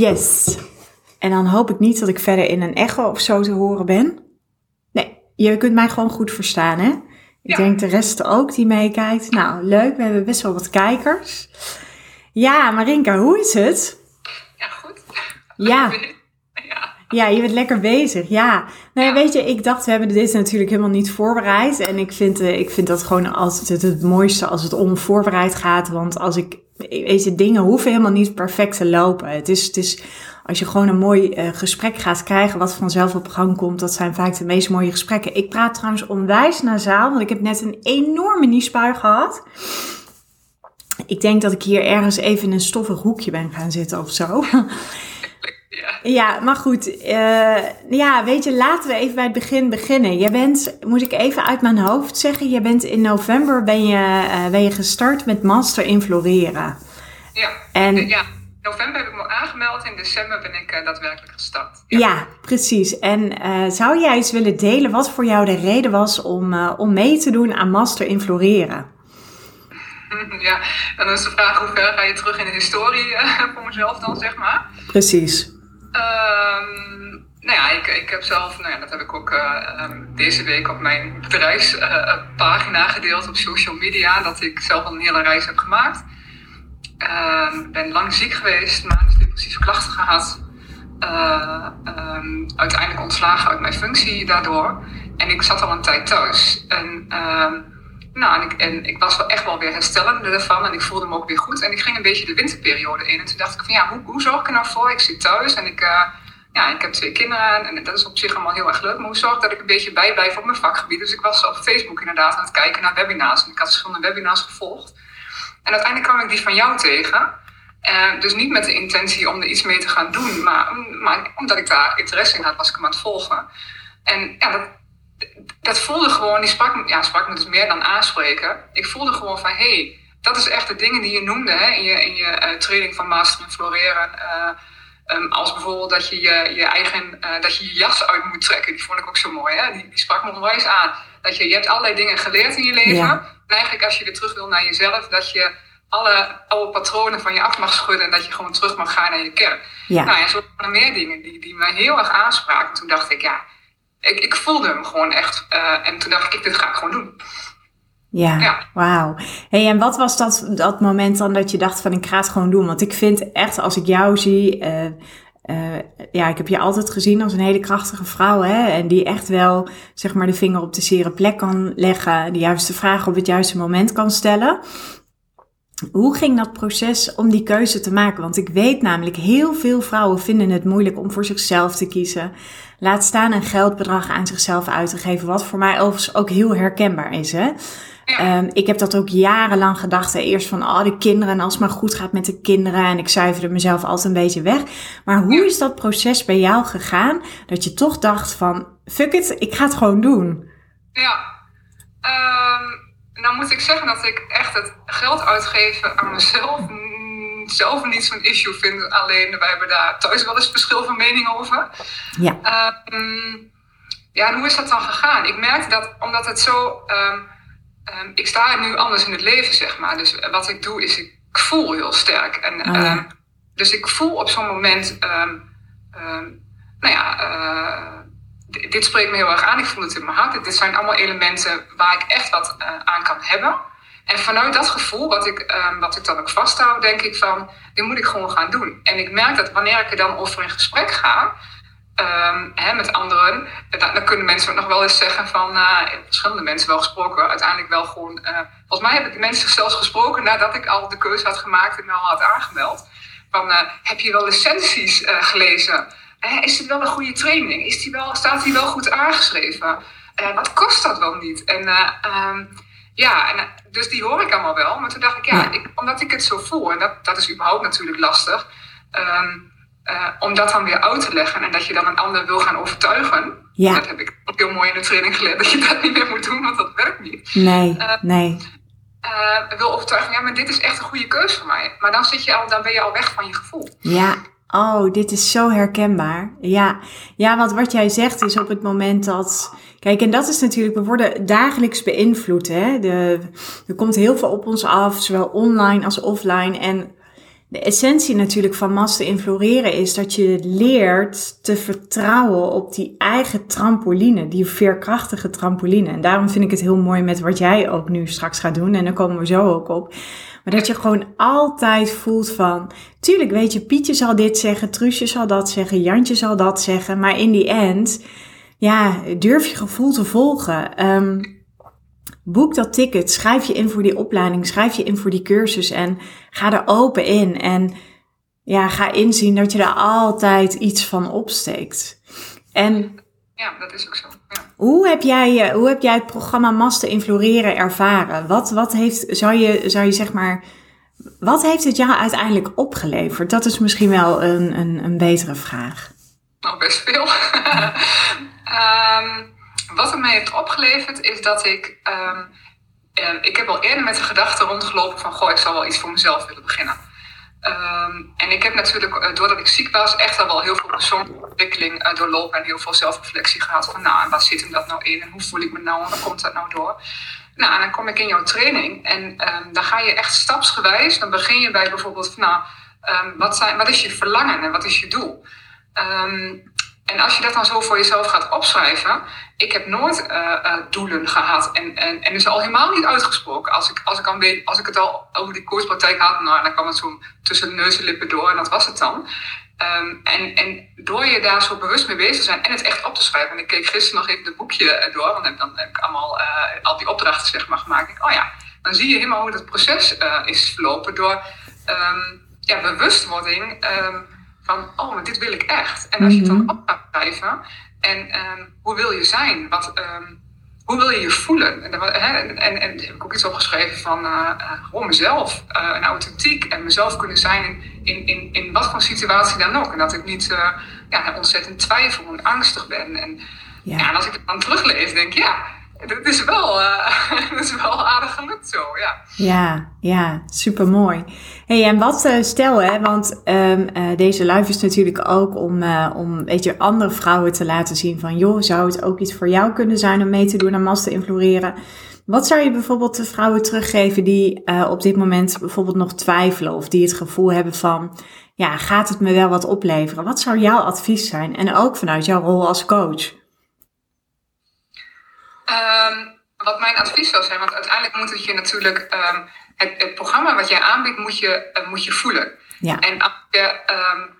Yes. En dan hoop ik niet dat ik verder in een echo of zo te horen ben. Nee, je kunt mij gewoon goed verstaan, hè? Ik denk de rest ook die meekijkt. Nou, leuk. We hebben best wel wat kijkers. Ja, Marinka, hoe is het? Ja, goed. Ja. Ja. je bent lekker bezig. Ja. Nou ja, weet je, ik dacht, we hebben dit natuurlijk helemaal niet voorbereid. En ik vind, uh, ik vind dat gewoon altijd het, het mooiste als het onvoorbereid gaat. Want als ik, weet je, dingen hoeven helemaal niet perfect te lopen. Het is, het is als je gewoon een mooi uh, gesprek gaat krijgen, wat vanzelf op gang komt, dat zijn vaak de meest mooie gesprekken. Ik praat trouwens onwijs nasaal, want ik heb net een enorme niespui gehad. Ik denk dat ik hier ergens even in een stoffig hoekje ben gaan zitten of zo. Ja, maar goed. Uh, ja, weet je, laten we even bij het begin beginnen. Je bent, moet ik even uit mijn hoofd zeggen, je bent in november ben je, uh, ben je gestart met Master in Floreren. Ja, en, ja, in november heb ik me aangemeld. In december ben ik uh, daadwerkelijk gestart. Ja, ja precies. En zou jij eens willen delen wat voor jou de reden was om, om mee te doen aan Master in Floreren? Ja, dan is de vraag hoe ver ga je terug in de historie voor mezelf dan, zeg maar. Precies. Um, nou ja, ik, ik heb zelf, nou ja, dat heb ik ook uh, um, deze week op mijn bedrijfspagina uh, gedeeld op social media, dat ik zelf al een hele reis heb gemaakt. Uh, ben lang ziek geweest, manisch depressieve klachten gehad. Um, uiteindelijk ontslagen uit mijn functie daardoor. En ik zat al een tijd thuis. En, nou, en, ik, en ik was wel echt wel weer herstellende ervan en ik voelde me ook weer goed. En ik ging een beetje de winterperiode in. En toen dacht ik van ja, hoe, hoe zorg ik er nou voor? Ik zit thuis en ik, uh, ja, ik heb twee kinderen en dat is op zich allemaal heel erg leuk. Maar hoe zorg ik dat ik een beetje bijblijf op mijn vakgebied? Dus ik was op Facebook inderdaad aan het kijken naar webinars. En ik had verschillende webinars gevolgd. En uiteindelijk kwam ik die van jou tegen. Uh, dus niet met de intentie om er iets mee te gaan doen, maar, maar omdat ik daar interesse in had, was ik hem aan het volgen. En ja, dat, dat voelde gewoon, die sprak, ja, sprak me dus meer dan aanspreken. Ik voelde gewoon van, hé, hey, dat is echt de dingen die je noemde hè, in je, in je uh, training van Master in Floreren. Uh, um, als bijvoorbeeld dat je je, je eigen, uh, dat je je jas uit moet trekken. Die vond ik ook zo mooi. Hè? Die, die sprak me onwijs aan. Dat je, je hebt allerlei dingen geleerd in je leven. Ja. En eigenlijk als je weer terug wil naar jezelf, dat je alle oude patronen van je af mag schudden en dat je gewoon terug mag gaan naar je kern. Ja. Nou ja, zo waren er meer dingen die, die mij heel erg aanspraken. Toen dacht ik, ja, ik, ik voelde hem gewoon echt. Uh, en toen dacht ik, dit ga ik gewoon doen. Ja, ja. wauw. Hey, en wat was dat, dat moment dan dat je dacht van ik ga het gewoon doen? Want ik vind echt als ik jou zie, uh, uh, ja, ik heb je altijd gezien als een hele krachtige vrouw, hè? En die echt wel, zeg maar, de vinger op de zere plek kan leggen, de juiste vragen op het juiste moment kan stellen. Hoe ging dat proces om die keuze te maken? Want ik weet namelijk, heel veel vrouwen vinden het moeilijk om voor zichzelf te kiezen. Laat staan een geldbedrag aan zichzelf uit te geven, wat voor mij overigens ook heel herkenbaar is. Hè? Um, ik heb dat ook jarenlang gedacht. Hè? Eerst van, oh, de kinderen en als het maar goed gaat met de kinderen. En ik zuiverde mezelf altijd een beetje weg. Maar hoe is dat proces bij jou gegaan? Dat je toch dacht van, fuck it, ik ga het gewoon doen. Ja, um nou moet ik zeggen dat ik echt het geld uitgeven aan mezelf zelf niet zo'n issue vind. Alleen wij hebben daar thuis wel eens verschil van mening over. Ja. Um, ja, en hoe is dat dan gegaan? Ik merkte dat omdat het zo. Um, um, ik sta nu anders in het leven, zeg maar. Dus wat ik doe is, ik voel heel sterk. En, oh, ja. dus ik voel op zo'n moment. nou ja. Uh, dit spreekt me heel erg aan. Ik voel het in mijn hart. Dit zijn allemaal elementen waar ik echt wat uh, aan kan hebben. En vanuit dat gevoel, wat ik, um, wat ik dan ook vasthoud, denk ik van, dit moet ik gewoon gaan doen. En ik merk dat wanneer ik er dan over in gesprek ga, um, hè, met anderen, dan, kunnen mensen ook nog wel eens zeggen van, uh, verschillende mensen wel gesproken, uiteindelijk wel gewoon, uh, volgens mij hebben de mensen zelfs gesproken nadat ik al de keuze had gemaakt en al had aangemeld. Van, heb je wel licenties gelezen? is dit wel een goede training? Is die wel, staat die wel goed aangeschreven? Wat kost dat wel niet? En um, ja, en, dus die hoor ik allemaal wel. Maar toen dacht ik, ja, Ik, omdat ik het zo voel, en dat, dat is überhaupt natuurlijk lastig, ehm, eh, om dat dan weer uit te leggen en dat je dan een ander wil gaan overtuigen. Ja. Dat heb ik ook heel mooi in de training geleerd, dat je dat niet meer moet doen, want dat werkt niet. Nee, uh, nee. Uh, wil overtuigen, ja, maar dit is echt een goede keuze voor mij. Maar dan, zit je al, dan ben je al weg van je gevoel. Ja, Oh, dit is zo herkenbaar. Ja, ja, want wat jij zegt is op het moment dat. Kijk, en dat is natuurlijk, we worden dagelijks beïnvloed. Hè? De, er komt heel veel op ons af, zowel online als offline. En de essentie natuurlijk van masten infloreren is dat je leert te vertrouwen op die eigen trampoline, die veerkrachtige trampoline. En daarom vind ik het heel mooi met wat jij ook nu straks gaat doen. En daar komen we zo ook op. Maar dat je gewoon altijd voelt van, tuurlijk weet je, Pietje zal dit zeggen, Truusje zal dat zeggen, Jantje zal dat zeggen. Maar in die end, ja, durf je gevoel te volgen. Um, boek dat ticket, schrijf je in voor die opleiding, schrijf je in voor die cursus en ga er open in. En ja, ga inzien dat je er altijd iets van opsteekt. En ja, dat is ook zo. Ja. Hoe, heb jij, eh, hoe heb jij het programma Master Infloreren ervaren? Wat, wat heeft, zou je, zou je zeg maar, wat heeft het jou uiteindelijk opgeleverd? Dat is misschien wel een, een, een betere vraag. Nou, best veel. um, wat het mij heeft opgeleverd is dat ik. Um, ik heb al eerder met de gedachte rondgelopen van: goh, ik zou wel iets voor mezelf willen beginnen. Um, en ik heb natuurlijk, uh, doordat ik ziek was, echt al wel heel veel persoonlijke ontwikkeling uh, doorlopen en heel veel zelfreflectie gehad. Van nou, wat zit hem dat nou in en hoe voel ik me nou en waar komt dat nou door? Nou, en dan kom ik in jouw training en um, dan ga je echt stapsgewijs. Dan begin je bij bijvoorbeeld van nou, um, wat, zijn, wat is je verlangen en wat is je doel? En als je dat dan zo voor jezelf gaat opschrijven, ik heb nooit uh, uh, doelen gehad en, en, en is al helemaal niet uitgesproken. Als ik, als ik, weet, als ik het al over die koerspraktijk had, nou, dan kwam het zo tussen de neus en lippen door en dat was het dan. Um, en, en door je daar zo bewust mee bezig te zijn en het echt op te schrijven. En ik keek gisteren nog even het boekje door, want dan heb ik allemaal uh, al die opdrachten zeg maar, gemaakt. Oh ja, dan zie je helemaal hoe dat proces is verlopen door um, ja, bewustwording. Um, van, oh, maar dit wil ik echt. En als je het dan mhm. op gaat schrijven, en um, hoe wil je zijn? Wat, um, hoe wil je je voelen? En, en, en, en heb ik ook iets opgeschreven van uh, gewoon mezelf. Uh, en authentiek en mezelf kunnen zijn in, in, in, in wat voor situatie dan ook. En dat ik niet uh, ja, ontzettend twijfel en angstig ben. En, ja. ja. en als ik het dan teruglees, denk ik, ja, dat is wel, uh, dat is wel aardig gelukt zo, ja. Ja, ja, super mooi. hey, en wat uh, stel, hè, want um, uh, deze live is natuurlijk ook om, om weet je, andere vrouwen te laten zien van, joh, zou het ook iets voor jou kunnen zijn om mee te doen aan master influeren? Wat zou je bijvoorbeeld de vrouwen teruggeven die op dit moment bijvoorbeeld nog twijfelen of die het gevoel hebben van, ja, gaat het me wel wat opleveren? Wat zou jouw advies zijn? En ook vanuit jouw rol als coach? Um, wat mijn advies zou zijn, want uiteindelijk moet het je natuurlijk, um, het, het, programma wat jij aanbiedt, moet je, uh, moet je voelen. Ja. En als je, um,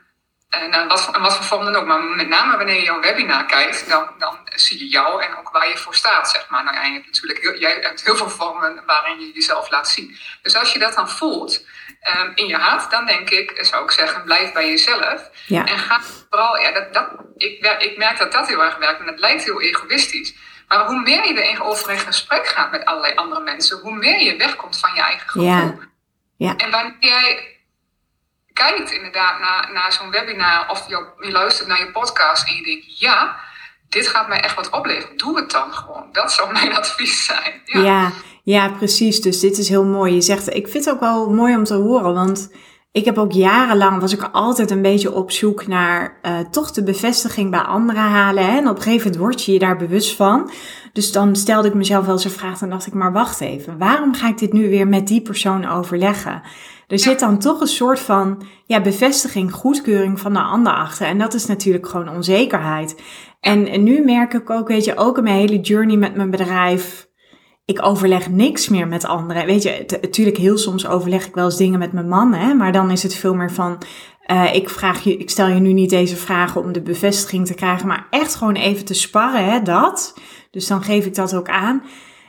uh, wat, voor, wat voor vorm dan ook, maar met name wanneer je jouw webinar kijkt, dan, dan zie je jou en ook waar je voor staat, zeg maar. Nou, ja, je hebt natuurlijk heel, jij hebt heel veel vormen waarin je jezelf laat zien. Dus als je dat dan voelt um, in je hart, dan denk ik, zou ik zeggen, blijf bij jezelf. Ja. En ga vooral, ja, dat, dat, ik, ik merk dat dat heel erg werkt en het lijkt heel egoïstisch. Maar hoe meer je erin over in gesprek gaat met allerlei andere mensen, hoe meer je wegkomt van je eigen gevoel. Ja. ja. En wanneer jij kijkt inderdaad naar, naar zo'n webinar of je, je luistert naar je podcast en je denkt, ja, dit gaat mij echt wat opleveren. Doe het dan gewoon. Dat zou mijn advies zijn. Ja. ja, ja, precies. Dus dit is heel mooi. Je zegt, ik vind het ook wel mooi om te horen, want ik heb ook jarenlang, was ik altijd een beetje op zoek naar uh, toch de bevestiging bij anderen halen. Hè? En op een gegeven moment word je je daar bewust van. Dus dan stelde ik mezelf wel eens een vraag. Dan dacht ik, maar wacht even. Waarom ga ik dit nu weer met die persoon overleggen? Er zit dan toch een soort van ja, bevestiging, goedkeuring van de ander achter. En dat is natuurlijk gewoon onzekerheid. En, en nu merk ik ook, weet je, ook in mijn hele journey met mijn bedrijf ik overleg niks meer met anderen. Weet je, natuurlijk heel soms overleg ik wel eens dingen met mijn man, hè, maar dan is het veel meer van, uh, ik, vraag je, ik stel je nu niet deze vragen om de bevestiging te krijgen, maar echt gewoon even te sparren, hè, dat. Dus dan geef ik dat ook aan.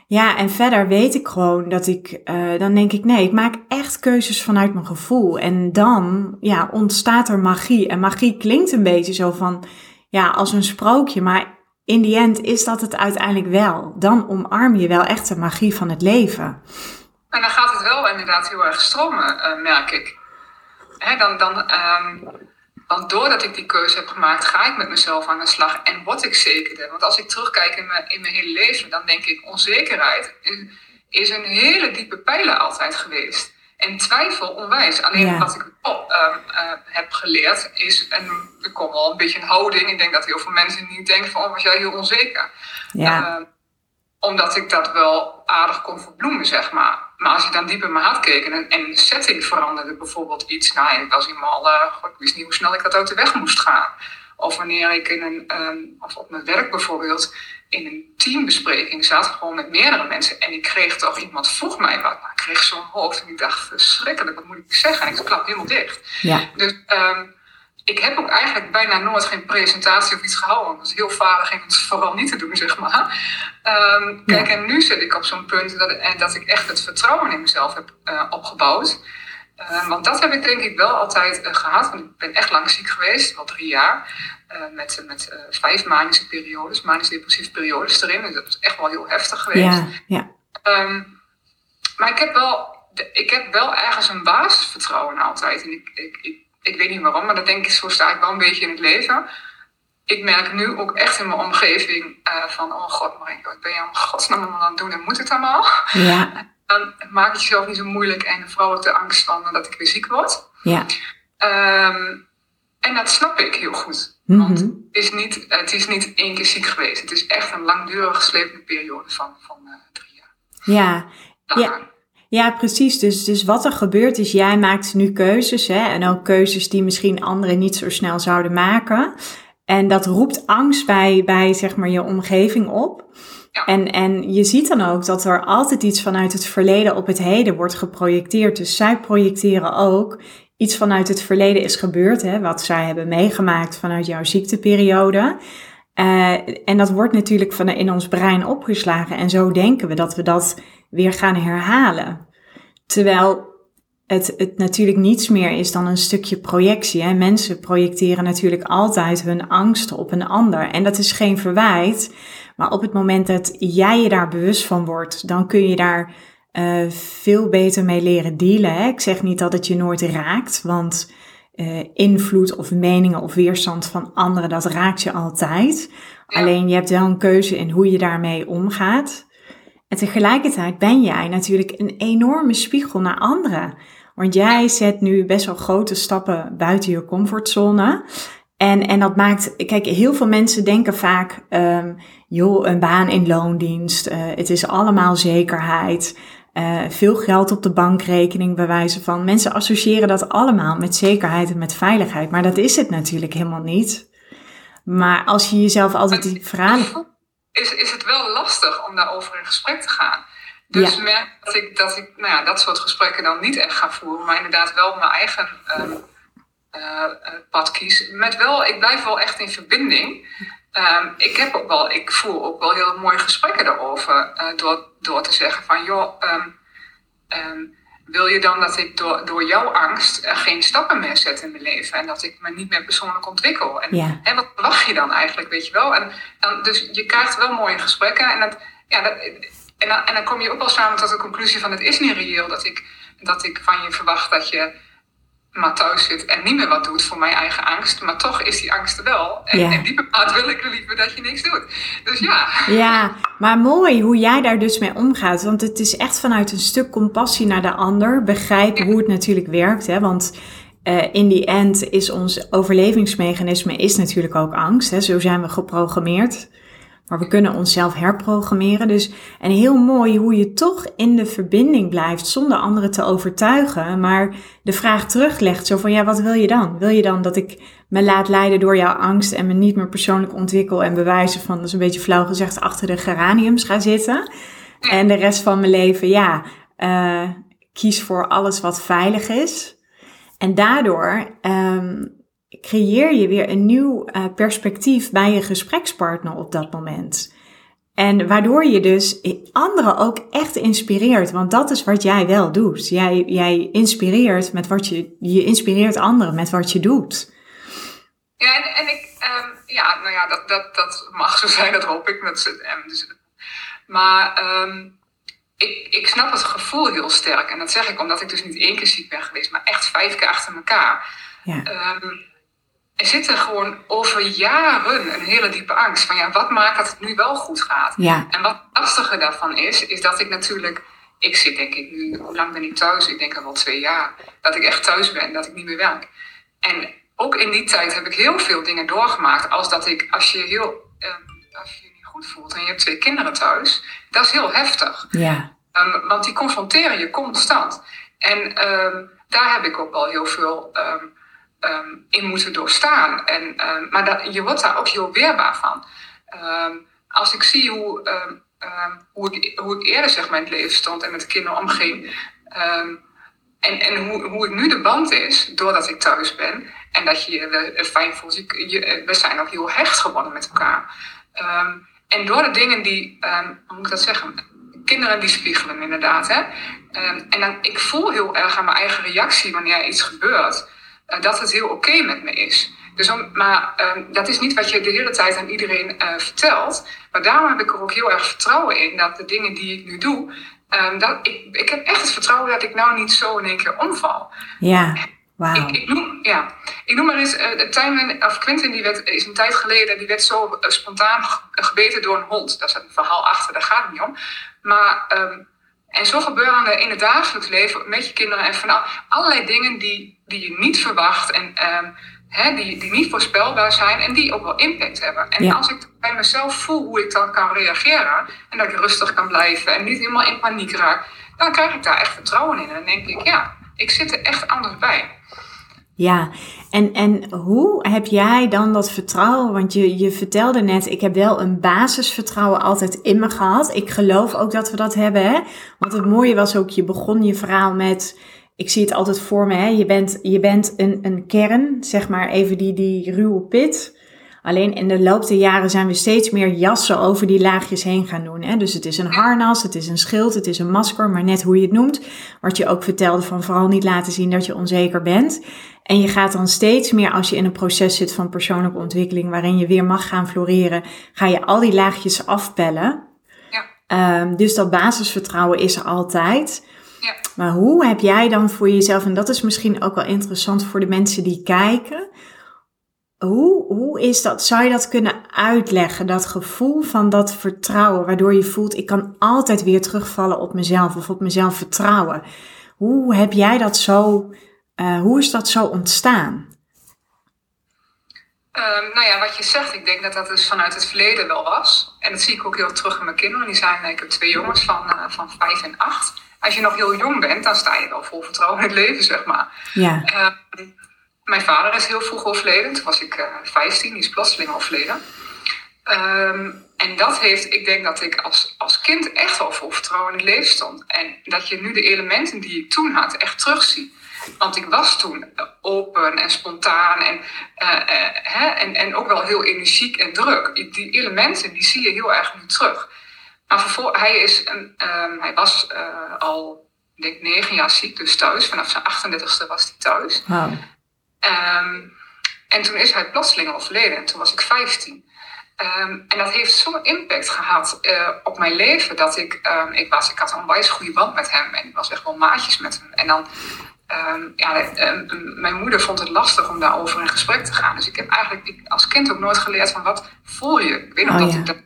Ja, en verder weet ik gewoon dat ik, uh, dan denk ik, nee, ik maak echt keuzes vanuit mijn gevoel. En dan, ja, ontstaat er magie. En magie klinkt een beetje zo van, ja, als een sprookje, maar in die end is dat het uiteindelijk wel. Dan omarm je wel echt de magie van het leven. En dan gaat het wel inderdaad heel erg stromen, uh, merk ik. Hè, dan, dan, um, want doordat ik die keuze heb gemaakt, ga ik met mezelf aan de slag en word ik zekerder. Want als ik terugkijk in mijn, in mijn hele leven, dan denk ik onzekerheid is een hele diepe pijler altijd geweest. En twijfel onwijs. Alleen wat ik wel uh, uh, heb geleerd is, en er komt wel een beetje een houding. Ik denk dat heel veel mensen niet denken van, oh, was jij heel onzeker. Ja. Uh, omdat ik dat wel aardig kon verbloemen, zeg maar. Maar als je dan diep in mijn hart keek en, en de setting veranderde bijvoorbeeld iets. Nou, ik was eenmaal, uh, God, ik wist niet hoe snel ik dat uit de weg moest gaan. Of wanneer ik in een, um, of op mijn werk bijvoorbeeld, in een teambespreking zat, gewoon met meerdere mensen. En ik kreeg toch, iemand vroeg mij wat. Nou, ik kreeg zo'n hoofd en ik dacht, verschrikkelijk, wat moet ik zeggen? En ik klap helemaal dicht. Ja. Dus um, ik heb ook eigenlijk bijna nooit geen presentatie of iets gehouden. Dat is heel vaardig en het vooral niet te doen, zeg maar. Um, kijk, en nu zit ik op zo'n punt dat, en dat ik echt het vertrouwen in mezelf heb uh, opgebouwd. Uh, want dat heb ik denk ik wel altijd uh, gehad. Want ik ben echt lang ziek geweest, wel drie jaar. met met vijf manische periodes, manisch-depressieve periodes erin. Dus dat is echt wel heel heftig geweest. Ja, ja. Um, maar ik heb, wel, ik heb wel ergens een basisvertrouwen altijd. En ik, ik, ik ik weet niet waarom, maar dat denk ik, zo sta ik wel een beetje in het leven. Ik merk nu ook echt in mijn omgeving uh, van, oh god, Marinko, wat ben je aan godsnaam aan het doen en moet het allemaal? Ja. Dan maak je jezelf niet zo moeilijk en vooral ook de angst van dat ik weer ziek word. Ja. Um, en dat snap ik heel goed. Mm -hmm. Want het is, niet, het is niet één keer ziek geweest. Het is echt een langdurige geslepende periode van, van uh, drie jaar. Ja, ja. Ja, precies. Dus, dus wat er gebeurt is, jij maakt nu keuzes. Hè, en ook keuzes die misschien anderen niet zo snel zouden maken. En dat roept angst bij, bij zeg maar, je omgeving op. En, en je ziet dan ook dat er altijd iets vanuit het verleden op het heden wordt geprojecteerd. Dus zij projecteren ook iets vanuit het verleden is gebeurd, hè, wat zij hebben meegemaakt vanuit jouw ziekteperiode. Uh, en dat wordt natuurlijk van in ons brein opgeslagen. En zo denken we dat we dat weer gaan herhalen. Terwijl het, het natuurlijk niets meer is dan een stukje projectie. Hè? Mensen projecteren natuurlijk altijd hun angsten op een ander. En dat is geen verwijt. Maar op het moment dat jij je daar bewust van wordt, dan kun je daar uh, veel beter mee leren dealen. Hè? Ik zeg niet dat het je nooit raakt, want uh, invloed of meningen of weerstand van anderen, dat raakt je altijd. Alleen je hebt wel een keuze in hoe je daarmee omgaat. En tegelijkertijd ben jij natuurlijk een enorme spiegel naar anderen. Want jij zet nu best wel grote stappen buiten je comfortzone. En, en dat maakt, kijk, heel veel mensen denken vaak, um, joh, een baan in loondienst, uh, het is allemaal zekerheid. Uh, veel geld op de bankrekening, bij wijze van. Mensen associëren dat allemaal met zekerheid en met veiligheid. Maar dat is het natuurlijk helemaal niet. Maar als je jezelf altijd die verhalen is, is het wel lastig om daarover in gesprek te gaan. Dus ja. merk dat ik, dat ik nou ja, dat soort gesprekken dan niet echt ga voeren, maar inderdaad wel mijn eigen um, uh, pad kies. Met wel, ik blijf wel echt in verbinding. Um, ik, heb ook wel, ik voer ook wel heel mooie gesprekken daarover. Uh, door, door te zeggen van joh, um, wil je dan dat ik door, door jouw angst uh, geen stappen meer zet in mijn leven en dat ik me niet meer persoonlijk ontwikkel? En, ja. en wat verwacht je dan eigenlijk, weet je wel? En, dan, dus je krijgt wel mooie gesprekken en, dat, ja, dat, en, dan, en dan kom je ook wel samen tot de conclusie van het is niet reëel dat ik, dat ik van je verwacht dat je maar thuis zit en niet meer wat doet voor mijn eigen angst. Maar toch is die angst er wel. En ja. in diepe maat wil ik liever dat je niks doet. Dus ja. Ja, maar mooi hoe jij daar dus mee omgaat. Want het is echt vanuit een stuk compassie naar de ander. Begrijpen ja. hoe het natuurlijk werkt. Hè? Want uh, in die end is ons overlevingsmechanisme is natuurlijk ook angst. Hè? Zo zijn we geprogrammeerd. Maar we kunnen onszelf herprogrammeren. Dus, en heel mooi hoe je toch in de verbinding blijft zonder anderen te overtuigen. Maar de vraag teruglegt zo van, ja, wat wil je dan? Wil je dan dat ik me laat leiden door jouw angst en me niet meer persoonlijk ontwikkel en bewijzen van, dat is een beetje flauw gezegd, achter de geraniums ga zitten? En de rest van mijn leven, ja, uh, kies voor alles wat veilig is. En daardoor um, creëer je weer een nieuw uh, perspectief bij je gesprekspartner op dat moment. En waardoor je dus anderen ook echt inspireert. Want dat is wat jij wel doet. Jij, jij inspireert met wat je, je inspireert anderen met wat je doet. Ja, en, en ik, um, ja, nou ja, dat, dat, dat mag zo zijn, dat hoop ik. Dat, dus, maar ehm, ik, ik snap het gevoel heel sterk. En dat zeg ik omdat ik dus niet één keer ziek ben geweest, maar echt vijf keer achter elkaar. Ja. Um, er zit er gewoon over jaren een hele diepe angst. Van ja, wat maakt dat het nu wel goed gaat? Ja. En wat lastige daarvan is, is dat ik natuurlijk... Ik zit denk ik nu, hoe lang ben ik thuis? Ik denk al wel twee jaar. Dat ik echt thuis ben, dat ik niet meer werk. En ook in die tijd heb ik heel veel dingen doorgemaakt. Als dat ik, als je heel, ehm, als je je niet goed voelt en je hebt twee kinderen thuis, dat is heel heftig. Ja. Um, want die confronteren je constant. En um, daar heb ik ook wel heel veel in moeten doorstaan. En, maar dat, je wordt daar ook heel weerbaar van. als ik zie hoe, hoe, ik, hoe ik eerder zeg maar, in het leven stond en met de kinderen omging. en en hoe, hoe het nu de band is, doordat ik thuis ben, en dat je je fijn voelt. Je, we zijn ook heel hecht geworden met elkaar. Ehm, en door de dingen die, hoe moet ik dat zeggen? Kinderen die spiegelen inderdaad. Hè? En dan, ik voel heel erg aan mijn eigen reactie wanneer iets gebeurt. Uh, dat het heel oké met me is. Dus om, maar dat is niet wat je de hele tijd aan iedereen uh, vertelt. Maar daarom heb ik er ook heel erg vertrouwen in dat de dingen die ik nu doe. dat, ik, ik heb echt het vertrouwen dat ik nou niet zo in één keer omval. Ja. Ik, ik, noem, ja, ik noem maar eens, uh, Tijmen, of Quentin die werd, is een tijd geleden, die werd zo uh, spontaan gebeten door een hond. Daar staat een verhaal achter, daar gaat het niet om. Maar, um, en zo gebeuren er in het dagelijks leven met je kinderen en van allerlei dingen die, die je niet verwacht en um, hè, die, die niet voorspelbaar zijn en die ook wel impact hebben. En ja. als ik bij mezelf voel hoe ik dan kan reageren en dat ik rustig kan blijven en niet helemaal in paniek raak, dan krijg ik daar echt vertrouwen in. En dan denk ik, ja, ik zit er echt anders bij. Ja, en, en hoe heb jij dan dat vertrouwen? Want je, je vertelde net, ik heb wel een basisvertrouwen altijd in me gehad. Ik geloof ook dat we dat hebben. Hè? Want het mooie was ook, je begon je verhaal met, ik zie het altijd voor me, hè? Je, bent, je bent een, een kern, zeg maar even die, die ruwe pit. Alleen in de loop der jaren zijn we steeds meer jassen over die laagjes heen gaan doen. Hè? Dus het is een harnas, het is een schild, het is een masker, maar net hoe je het noemt. Wat je ook vertelde van vooral niet laten zien dat je onzeker bent. En je gaat dan steeds meer, als je in een proces zit van persoonlijke ontwikkeling, waarin je weer mag gaan floreren, ga je al die laagjes afpellen. Ja. Um, dus dat basisvertrouwen is er altijd. Ja. Maar hoe heb jij dan voor jezelf, en dat is misschien ook wel interessant voor de mensen die kijken, hoe, hoe is dat? Zou je dat kunnen uitleggen? Dat gevoel van dat vertrouwen, waardoor je voelt, ik kan altijd weer terugvallen op mezelf of op mezelf vertrouwen. Hoe heb jij dat zo uh, hoe is dat zo ontstaan? Um, nou ja, wat je zegt, ik denk dat dat dus vanuit het verleden wel was. En dat zie ik ook heel terug in mijn kinderen. Die zijn, ik heb twee jongens van, uh, van vijf en acht. Als je nog heel jong bent, dan sta je wel vol vertrouwen in het leven, zeg maar. Ja. Uh, mijn vader is heel vroeg overleden. Toen was ik uh, 15, die is plotseling overleden. Um, en dat heeft, ik denk dat ik als, als kind echt wel vol vertrouwen in het leven stond. En dat je nu de elementen die ik toen had echt terugziet. Want ik was toen open en spontaan en, uh, hè, en, en ook wel heel energiek en druk. Die elementen die zie je heel erg nu terug. Maar hij, is een, um, hij was al, denk negen jaar ziek, dus thuis. Vanaf zijn 38ste was hij thuis. Um, en toen is hij plotseling overleden en toen was ik 15. Um, en dat heeft zo'n impact gehad uh, op mijn leven dat ik, um, ik was, ik had een onwijs goede band met hem en ik was echt wel maatjes met hem. En dan Um, ja, mijn moeder vond het lastig om daarover in gesprek te gaan. Dus ik heb eigenlijk ik, als kind ook nooit geleerd van wat voel je? Ik weet nog oh, dat, ja. ik, dat,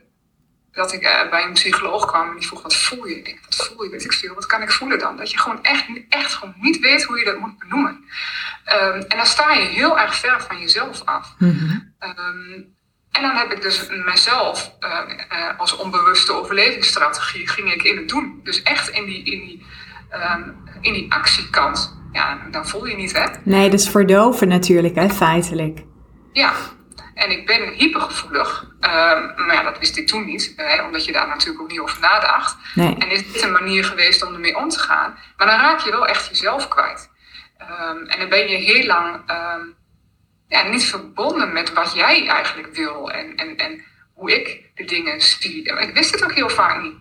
dat ik uh, bij een psycholoog kwam en die vroeg wat voel je? Ik denk, wat voel je? Weet ik veel. Wat kan ik voelen dan? Dat je gewoon echt, echt gewoon niet weet hoe je dat moet benoemen. Um, en dan sta je heel erg ver van jezelf af. Mm -hmm. en dan heb ik dus mezelf uh, uh, als onbewuste overlevingsstrategie ging ik in het doen. Dus echt in die, in die, in die actiekant ja, dan voel je niet, hè? Nee, dat is verdoven natuurlijk, hè, feitelijk. Ja, en ik ben hypergevoelig. Maar ja, dat wist ik toen niet, hè, omdat je daar natuurlijk ook niet over nadacht. Nee. En is dit een manier geweest om ermee om te gaan? Maar dan raak je wel echt jezelf kwijt. Um, en dan ben je heel lang um, ja, niet verbonden met wat jij eigenlijk wil en, en, en hoe ik de dingen zie. Ik wist het ook heel vaak niet.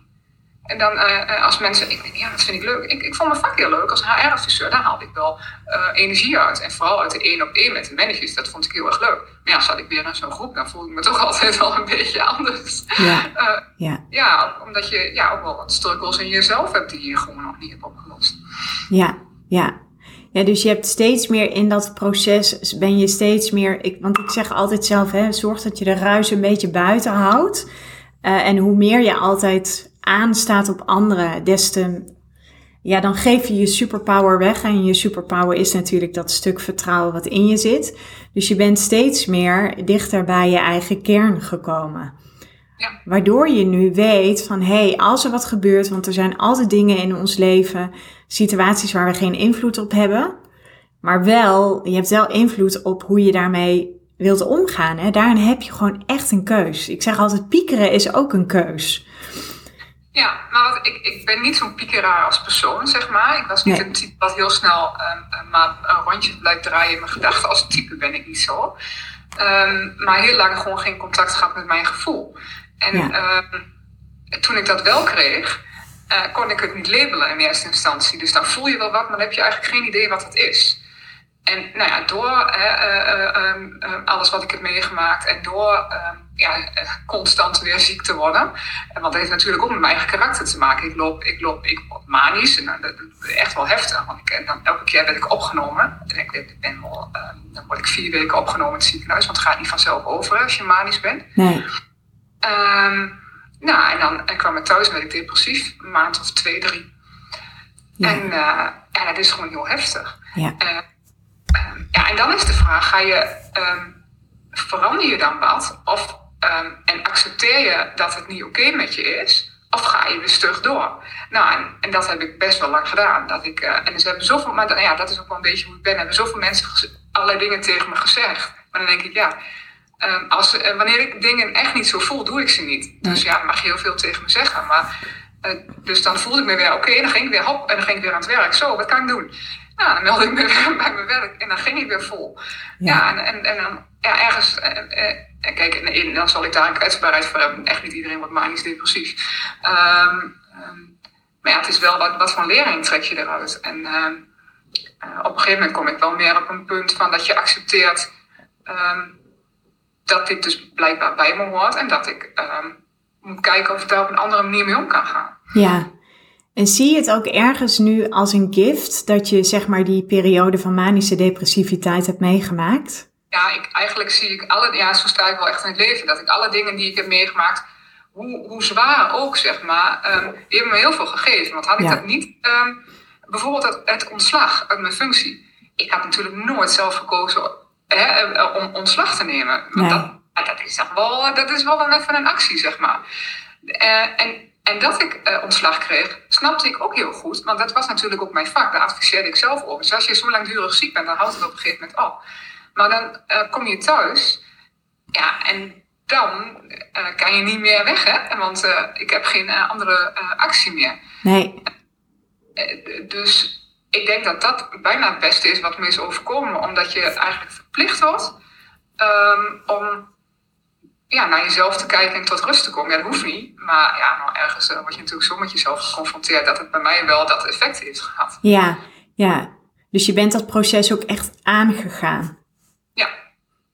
En dan uh, als mensen, ik denk, ja, dat vind ik leuk. Ik, ik vond mijn vak heel leuk als HR-adviseur. Daar haalde ik wel uh, energie uit. En vooral uit de één op één met de managers. Dat vond ik heel erg leuk. Maar ja, zat ik weer in zo'n groep, dan voelde ik me toch altijd wel een beetje anders. Ja, uh, ja. ja omdat je ja, ook wel wat struggles in jezelf hebt die je gewoon nog niet hebt opgelost. Ja, ja. Ja, dus je hebt steeds meer in dat proces, ben je steeds meer, ik, want ik zeg altijd zelf, hè, zorg dat je de ruis een beetje buiten houdt. en hoe meer je altijd aanstaat op anderen, des te, ja, dan geef je je superpower weg. En je superpower is natuurlijk dat stuk vertrouwen wat in je zit. Dus je bent steeds meer dichter bij je eigen kern gekomen. Ja. Waardoor je nu weet van hé, hey, als er wat gebeurt, want er zijn altijd dingen in ons leven, situaties waar we geen invloed op hebben, maar wel, je hebt wel invloed op hoe je daarmee wilt omgaan. Hè? Daarin heb je gewoon echt een keus. Ik zeg altijd, piekeren is ook een keus. Ja, maar wat, ik, ik ben niet zo'n piekeraar als persoon, zeg maar. Ik was niet een type wat heel snel um, maar een rondje blijft draaien in mijn gedachten. Als type ben ik niet zo. Um, maar heel lang gewoon geen contact gehad met mijn gevoel. En ja. um, toen ik dat wel kreeg, uh, kon ik het niet labelen in eerste instantie. Dus dan voel je wel wat, maar dan heb je eigenlijk geen idee wat het is. En nou ja, door hè, uh, alles wat ik heb meegemaakt en door ja, constant weer ziek te worden. Want dat heeft natuurlijk ook met mijn eigen karakter te maken. Ik loop, ik loop, ik word manisch en dat, is echt wel heftig. Want ik, dan, elke keer werd ik opgenomen. En ik, ben wel, dan word ik vier weken opgenomen in het ziekenhuis, want het gaat niet vanzelf over als je manisch bent. Nee. Um, nou, en dan en kwam ik thuis en werd ik depressief, een maand of twee, drie. Ja. En uh, ja, dat is gewoon heel heftig. Ja. Uh, ja, en dan is de vraag, ga je, um, verander je dan wat? Of, um, en accepteer je dat het niet oké met je is? Of ga je weer stug door? Nou, en, en, dat heb ik best wel lang gedaan. Dat ik, uh, en ze hebben zoveel, maar dan, ja, dat is ook wel een beetje hoe ik ben. Hebben zoveel mensen allerlei dingen tegen me gezegd. Maar dan denk ik, ja, um, als, uh, wanneer ik dingen echt niet zo voel, doe ik ze niet. Dus ja, dan mag je heel veel tegen me zeggen. Maar, uh, dus dan voelde ik me weer, oké, dan ging ik weer hop en dan ging ik weer aan het werk. Zo, wat kan ik doen? Nou, dan meldde ik me weer bij mijn werk en dan ging ik weer vol. Ja, ja en, en, en dan ja, ergens, uh, uh, kijk, in, dan zal ik daar een kwetsbaarheid voor hebben. Echt niet iedereen wordt manisch depressief. Um, um, maar ja, het is wel wat, wat voor lering trek je eruit. En uh, op een gegeven moment kom ik wel meer op een punt van dat je accepteert dat dit dus blijkbaar bij me hoort en dat ik moet kijken of ik daar op een andere manier mee om kan gaan. Ja, en zie je het ook ergens nu als een gift dat je zeg maar die periode van manische depressiviteit hebt meegemaakt? Ja, ik, eigenlijk zie ik alle, ja, zo sta ik wel echt in het leven, dat ik alle dingen die ik heb meegemaakt, hoe, hoe zwaar ook zeg maar, um, die hebben me heel veel gegeven. Want had ik dat niet, um, bijvoorbeeld het, het, ontslag uit mijn functie. Ik had natuurlijk nooit zelf gekozen hè, eh, om ontslag te nemen. Nee. Dat, dat, is wel, dat is wel een, even een actie, zeg maar. Uh, en en dat ik uh, ontslag kreeg, snapte ik ook heel goed. Want dat was natuurlijk ook mijn vak. Daar adviseerde ik zelf over. Dus als je zo langdurig ziek bent, dan houdt het op een gegeven moment op. Maar dan uh, kom je thuis. Ja, en dan uh, kan je niet meer weg, hè? Want ik heb geen andere actie meer. Nee. dus ik denk dat dat bijna het beste is wat me is overkomen. Omdat je eigenlijk verplicht wordt um, om ja, naar jezelf te kijken en tot rust te komen. Ja, dat hoeft niet. Maar ja, nou, ergens uh, word je natuurlijk zo met jezelf geconfronteerd dat het bij mij wel dat effect heeft gehad. Ja, ja. Dus je bent dat proces ook echt aangegaan. Ja.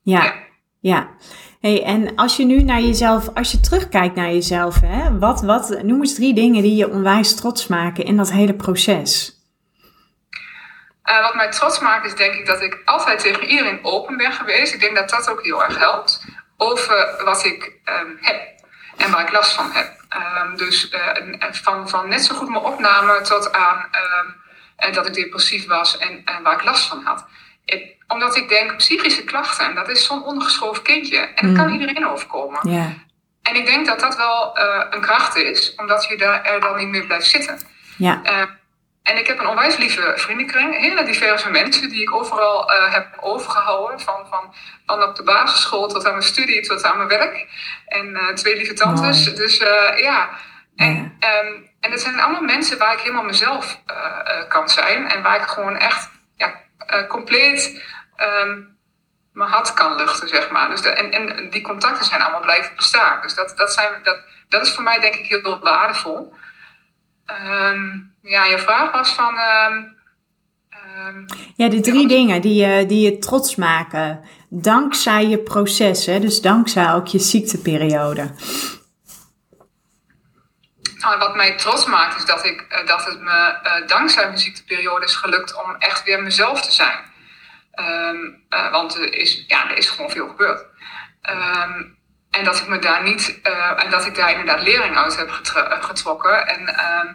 Ja, ja. ja. Hey, en als je nu naar jezelf, als je terugkijkt naar jezelf, hè, wat, wat, noem eens drie dingen die je onwijs trots maken in dat hele proces. Uh, wat mij trots maakt is denk ik dat ik altijd tegen iedereen open ben geweest. Ik denk dat dat ook heel erg helpt over wat ik um, heb en waar ik last van heb. Um, dus uh, van, van net zo goed mijn opname tot aan um, dat ik depressief was en, en waar ik last van had. Ik, omdat ik denk, psychische klachten, dat is zo'n ondergeschoven kindje. En dat kan mm. iedereen overkomen. Yeah. En ik denk dat dat wel uh, een kracht is, omdat je daar, er dan niet meer blijft zitten. Yeah. En ik heb een onwijs lieve vriendenkring. Hele diverse mensen die ik overal uh, heb overgehouden. Van, van, van op de basisschool tot aan mijn studie tot aan mijn werk. En uh, twee lieve tantes. Mooi. Dus uh, ja. En, ja. Um, en dat zijn allemaal mensen waar ik helemaal mezelf kan zijn. En waar ik gewoon echt ja, compleet um, mijn hart kan luchten, zeg maar. Dus de, en, en die contacten zijn allemaal blijven bestaan. Dus dat, dat, zijn, dat, dat is voor mij denk ik heel waardevol. Ehm, ja, je vraag was van. ehm, ehm, Ja, de drie dingen die je, die je trots maken. Dankzij je proces, hè? dus dankzij ook je ziekteperiode. Nou, wat mij trots maakt is dat, ik, eh, dat het me eh, dankzij mijn ziekteperiode is gelukt om echt weer mezelf te zijn. Eh, want er is, ja, er is gewoon veel gebeurd. En dat ik me daar niet, eh, en dat ik daar inderdaad lering uit heb eh, getrokken. En eh,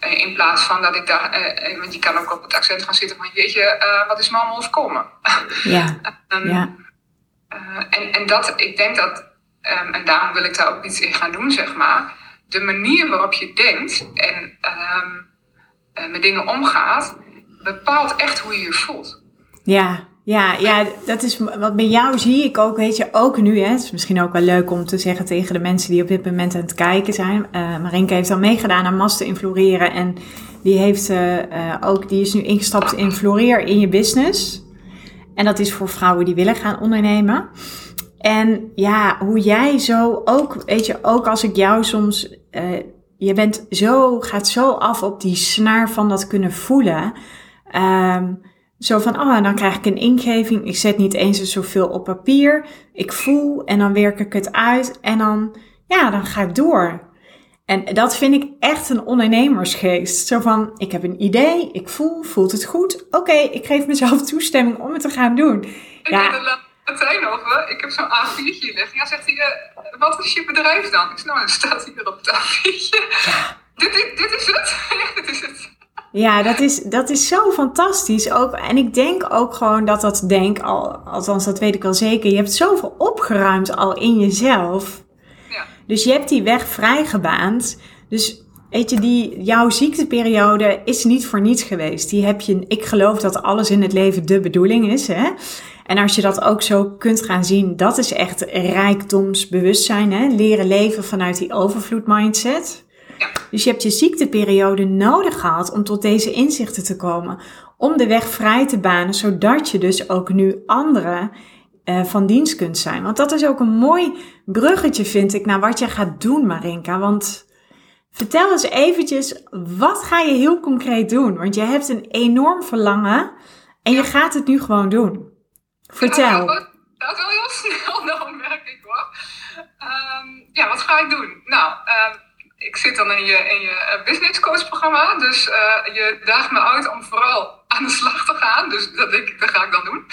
in plaats van dat ik daar, eh, eh, want je kan ook op het accent gaan zitten van jeetje, eh, wat is me allemaal overkomen? Ja, ja, eh, en, en dat, ik denk dat, ehm, en daarom wil ik daar ook iets in gaan doen, zeg maar. De manier waarop je denkt en ehm, eh, met dingen omgaat, bepaalt echt hoe je je voelt. ja, ja, ja, dat is wat bij jou zie ik ook, weet je, ook nu. Hè, het is misschien ook wel leuk om te zeggen tegen de mensen die op dit moment aan het kijken zijn. Eh Marinke heeft al meegedaan aan Master in Floreren en die, heeft, eh, eh, ook, die is nu ingestapt in Floreer in je business. En dat is voor vrouwen die willen gaan ondernemen. En ja, hoe jij zo ook, weet je, ook als ik jou soms, je bent zo, gaat zo af op die snaar van dat kunnen voelen. Ehm, zo van, oh, en dan krijg ik een ingeving. Ik zet niet eens zoveel op papier. Ik voel en dan werk ik het uit. En dan, ja, dan ga ik door. En dat vind ik echt een ondernemersgeest. Zo van, ik heb een idee, ik voel, voelt het goed. Oké, ik geef mezelf toestemming om het te gaan doen. Ik Ja. heb er Martijn over, ik heb zo'n A4'tje liggen. Ja, zegt hij, eh, wat is je bedrijf dan? Ik zeg, nou, dan staat hier op het A4'tje. Dit, dit, dit is het? Ja, dit is het. Ja, dat is, dat is zo fantastisch ook. En ik denk ook gewoon dat dat denk, al, althans dat weet ik wel zeker. Je hebt zoveel opgeruimd al in jezelf. Ja. Dus je hebt die weg vrijgebaand. Dus weet je, die, jouw ziekteperiode is niet voor niets geweest. Die heb je, ik geloof dat alles in het leven de bedoeling is. Hè? En als je dat ook zo kunt gaan zien, dat is echt rijkdomsbewustzijn. Hè? Leren leven vanuit die overvloed mindset. Ja. Dus je hebt je ziekteperiode nodig gehad om tot deze inzichten te komen. Om de weg vrij te banen, zodat je dus ook nu anderen eh, van dienst kunt zijn. Want dat is ook een mooi bruggetje, vind ik, naar wat je gaat doen, Marinka. Want vertel eens eventjes, wat ga je heel concreet doen? Want je hebt een enorm verlangen en je gaat het nu gewoon doen. Vertel. Dat gaat wel heel snel, dan merk ik hoor. Ehm, ja, wat ga ik doen? Nou, ehm, ik zit dan in je, in je eh, business coach programma. Dus eh, je daagt me uit om vooral aan de slag te gaan. Dus dat, denk ik, dat ga ik dan doen.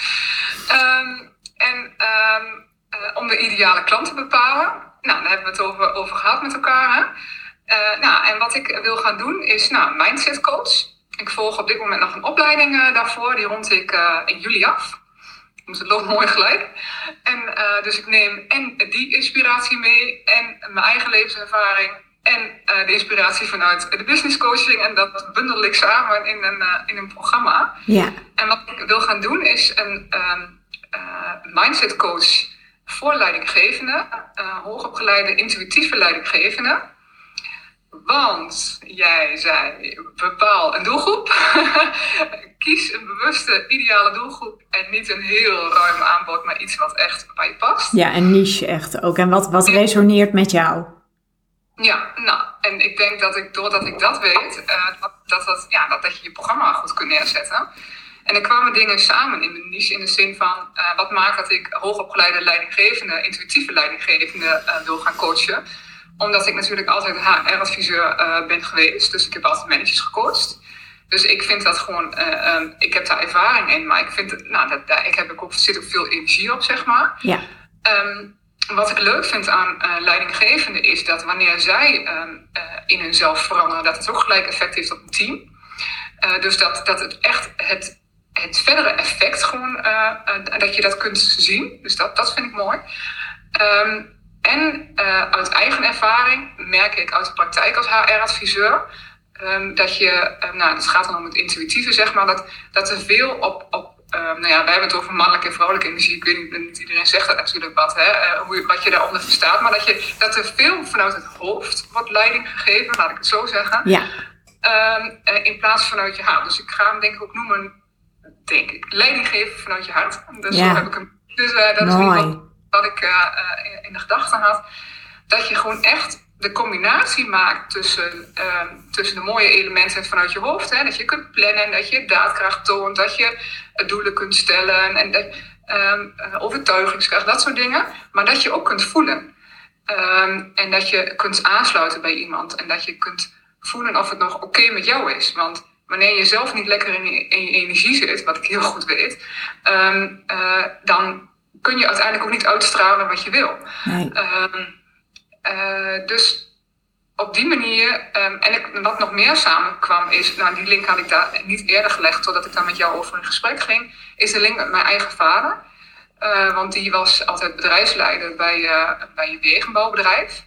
Ehm, en ehm, eh, om de ideale klant te bepalen. Nou, daar hebben we het over, over gehad met elkaar. Hè? Nou, en wat ik wil gaan doen is nou, mindset coach. Ik volg op dit moment nog een opleiding daarvoor. Die rond ik in juli af. Dus het loopt mooi gelijk. En dus ik neem en die inspiratie mee en mijn eigen levenservaring en eh, de inspiratie vanuit de business coaching. En dat bundel ik samen in een, eh, in een programma. Ja, En wat ik wil gaan doen is een eh, mindset coach voor leidinggevenden, hoogopgeleide intuïtieve leidinggevenden. Want jij zei, bepaal een doelgroep. Kies een bewuste, ideale doelgroep. En niet een heel ruim aanbod, maar iets wat echt bij je past. ja, een niche echt ook. En wat, wat resoneert met jou? Ja, nou, en ik denk dat ik, doordat ik dat weet, eh, dat, dat, dat, ja, dat, dat je je programma goed kunt neerzetten. En er kwamen dingen samen in mijn niche in de zin van, eh, wat maakt dat ik hoogopgeleide leidinggevende, intuïtieve leidinggevende eh, wil gaan coachen. Omdat ik natuurlijk altijd HR-adviseur ben geweest, dus ik heb altijd managers gecoacht. Dus ik vind dat gewoon, eh, ehm, ik heb daar ervaring in, maar ik vind, nou, dat, daar ik heb ook, zit ook veel energie op, zeg maar. Ja, Ehm, wat ik leuk vind aan eh leidinggevenden is dat wanneer zij ehm, eh, in hunzelf veranderen, dat het ook gelijk effect heeft op het team. Eh, dus dat, dat het echt het, het verdere effect gewoon, dat je dat kunt zien. Dus dat, dat vind ik mooi. Ehm, en uit eigen ervaring merk ik uit de praktijk als HR-adviseur. ehm, dat je, nou, het gaat dan om het intuïtieve, zeg maar, dat, dat er veel op, op Ehm, nou ja, wij hebben het over mannelijke en vrouwelijke energie. Ik weet niet, niet iedereen zegt dat natuurlijk wat, hè, eh, hoe, je- wat je daaronder verstaat. Maar dat, je, dat er veel vanuit het hoofd wordt leiding gegeven, laat ik het zo zeggen. ja, Ehm, eh, in plaats vanuit je hart. Dus ik ga hem denk ik ook noemen, denk ik, leiding geven vanuit je hart. Dus Ja. heb ik hem. Dus eh, dat is wat ik in- in de gedachten had. Dat je gewoon echt de combinatie maakt tussen, ehm, tussen de mooie elementen vanuit je hoofd. Hè, dat je kunt plannen, dat je daadkracht toont, dat je doelen kunt stellen en de, um, overtuigingskracht, dat soort dingen. Maar dat je ook kunt voelen. Ehm, en dat je kunt aansluiten bij iemand en dat je kunt voelen of het nog oké met jou is. Want wanneer je zelf niet lekker in je, in je energie zit, wat ik heel goed weet, um, uh, dan kun je uiteindelijk ook niet uitstralen wat je wil. Nee. Uh, dus op die manier, um, en ik, wat nog meer samenkwam is, nou die link had ik daar niet eerder gelegd totdat ik daar met jou over in gesprek ging, is de link met mijn eigen vader. Uh, want die was altijd bedrijfsleider bij, uh, bij een wegenbouwbedrijf.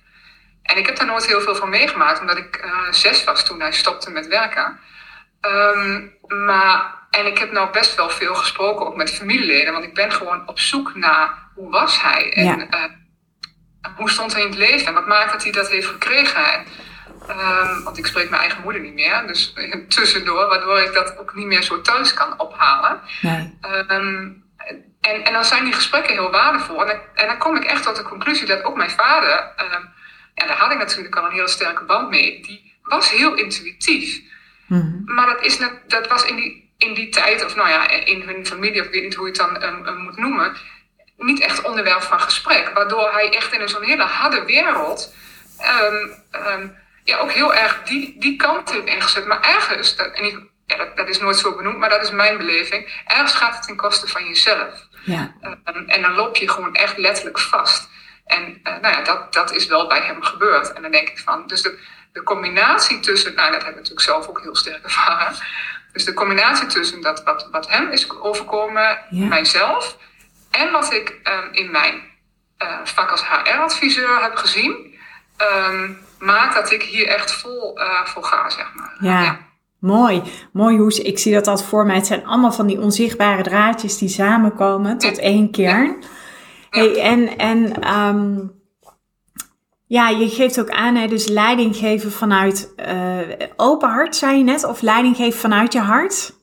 En ik heb daar nooit heel veel van meegemaakt, omdat ik zes was toen hij stopte met werken. Um, maar, en ik heb nou best wel veel gesproken, ook met familieleden, want ik ben gewoon op zoek naar hoe was hij en ja. Hoe stond hij in het leven en wat maakt dat hij dat heeft gekregen. En, um, want ik spreek mijn eigen moeder niet meer, dus tussendoor, waardoor ik dat ook niet meer zo thuis kan ophalen. Nee. Um, en, en dan zijn die gesprekken heel waardevol. En, en dan kom ik echt tot de conclusie dat ook mijn vader, uh, ja, daar had ik natuurlijk al een hele sterke band mee, die was heel intuïtief. Mm Maar dat, is net, dat was in die, in die tijd, of nou ja, in hun familie, of ik weet niet hoe je het dan um, moet noemen, niet echt onderwerp van gesprek. Waardoor hij echt in zo'n hele harde wereld um, um, ja, ook heel erg die, die kant heeft ingezet. Maar ergens, dat, en ik, ja, dat, dat, is nooit zo benoemd, maar dat is mijn beleving. Ergens gaat het ten koste van jezelf. Ja. Um, en dan loop je gewoon echt letterlijk vast. En uh, nou ja, dat, dat is wel bij hem gebeurd. En dan denk ik van, dus de, de combinatie tussen, nou dat heb ik natuurlijk zelf ook heel sterk ervaren. Dus de combinatie tussen dat wat, wat hem is overkomen, ja. mijzelf, en wat ik um, in mijn uh, vak als HR-adviseur heb gezien, um, maakt dat ik hier echt vol uh, voor ga, zeg maar. ja. ja. Mooi, mooi Hoes. Ik zie dat altijd voor mij. Het zijn allemaal van die onzichtbare draadjes die samenkomen tot één kern. Hey, en en um, ja, je geeft ook aan, hè, dus leiding geven vanuit uh, open hart, zei je net, of leiding geven vanuit je hart?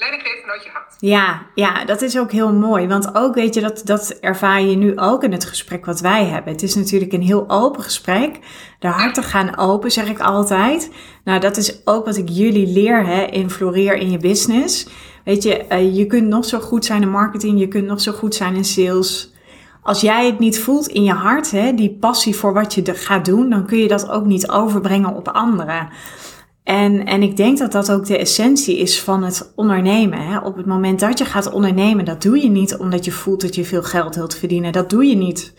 Leiding geven vanuit je hart. Ja, ja, dat is ook heel mooi. Want ook, weet je, dat, dat ervaar je nu ook in het gesprek wat wij hebben. Het is natuurlijk een heel open gesprek. De harten gaan open, zeg ik altijd. Nou, dat is ook wat ik jullie leer hè, in Floreer in je business. Weet je, uh, je kunt nog zo goed zijn in marketing, je kunt nog zo goed zijn in sales. Als jij het niet voelt in je hart, hè, die passie voor wat je gaat doen, dan kun je dat ook niet overbrengen op anderen. En, en ik denk dat dat ook de essentie is van het ondernemen. Hè? Op het moment dat je gaat ondernemen, dat doe je niet omdat je voelt dat je veel geld wilt verdienen. Dat doe je niet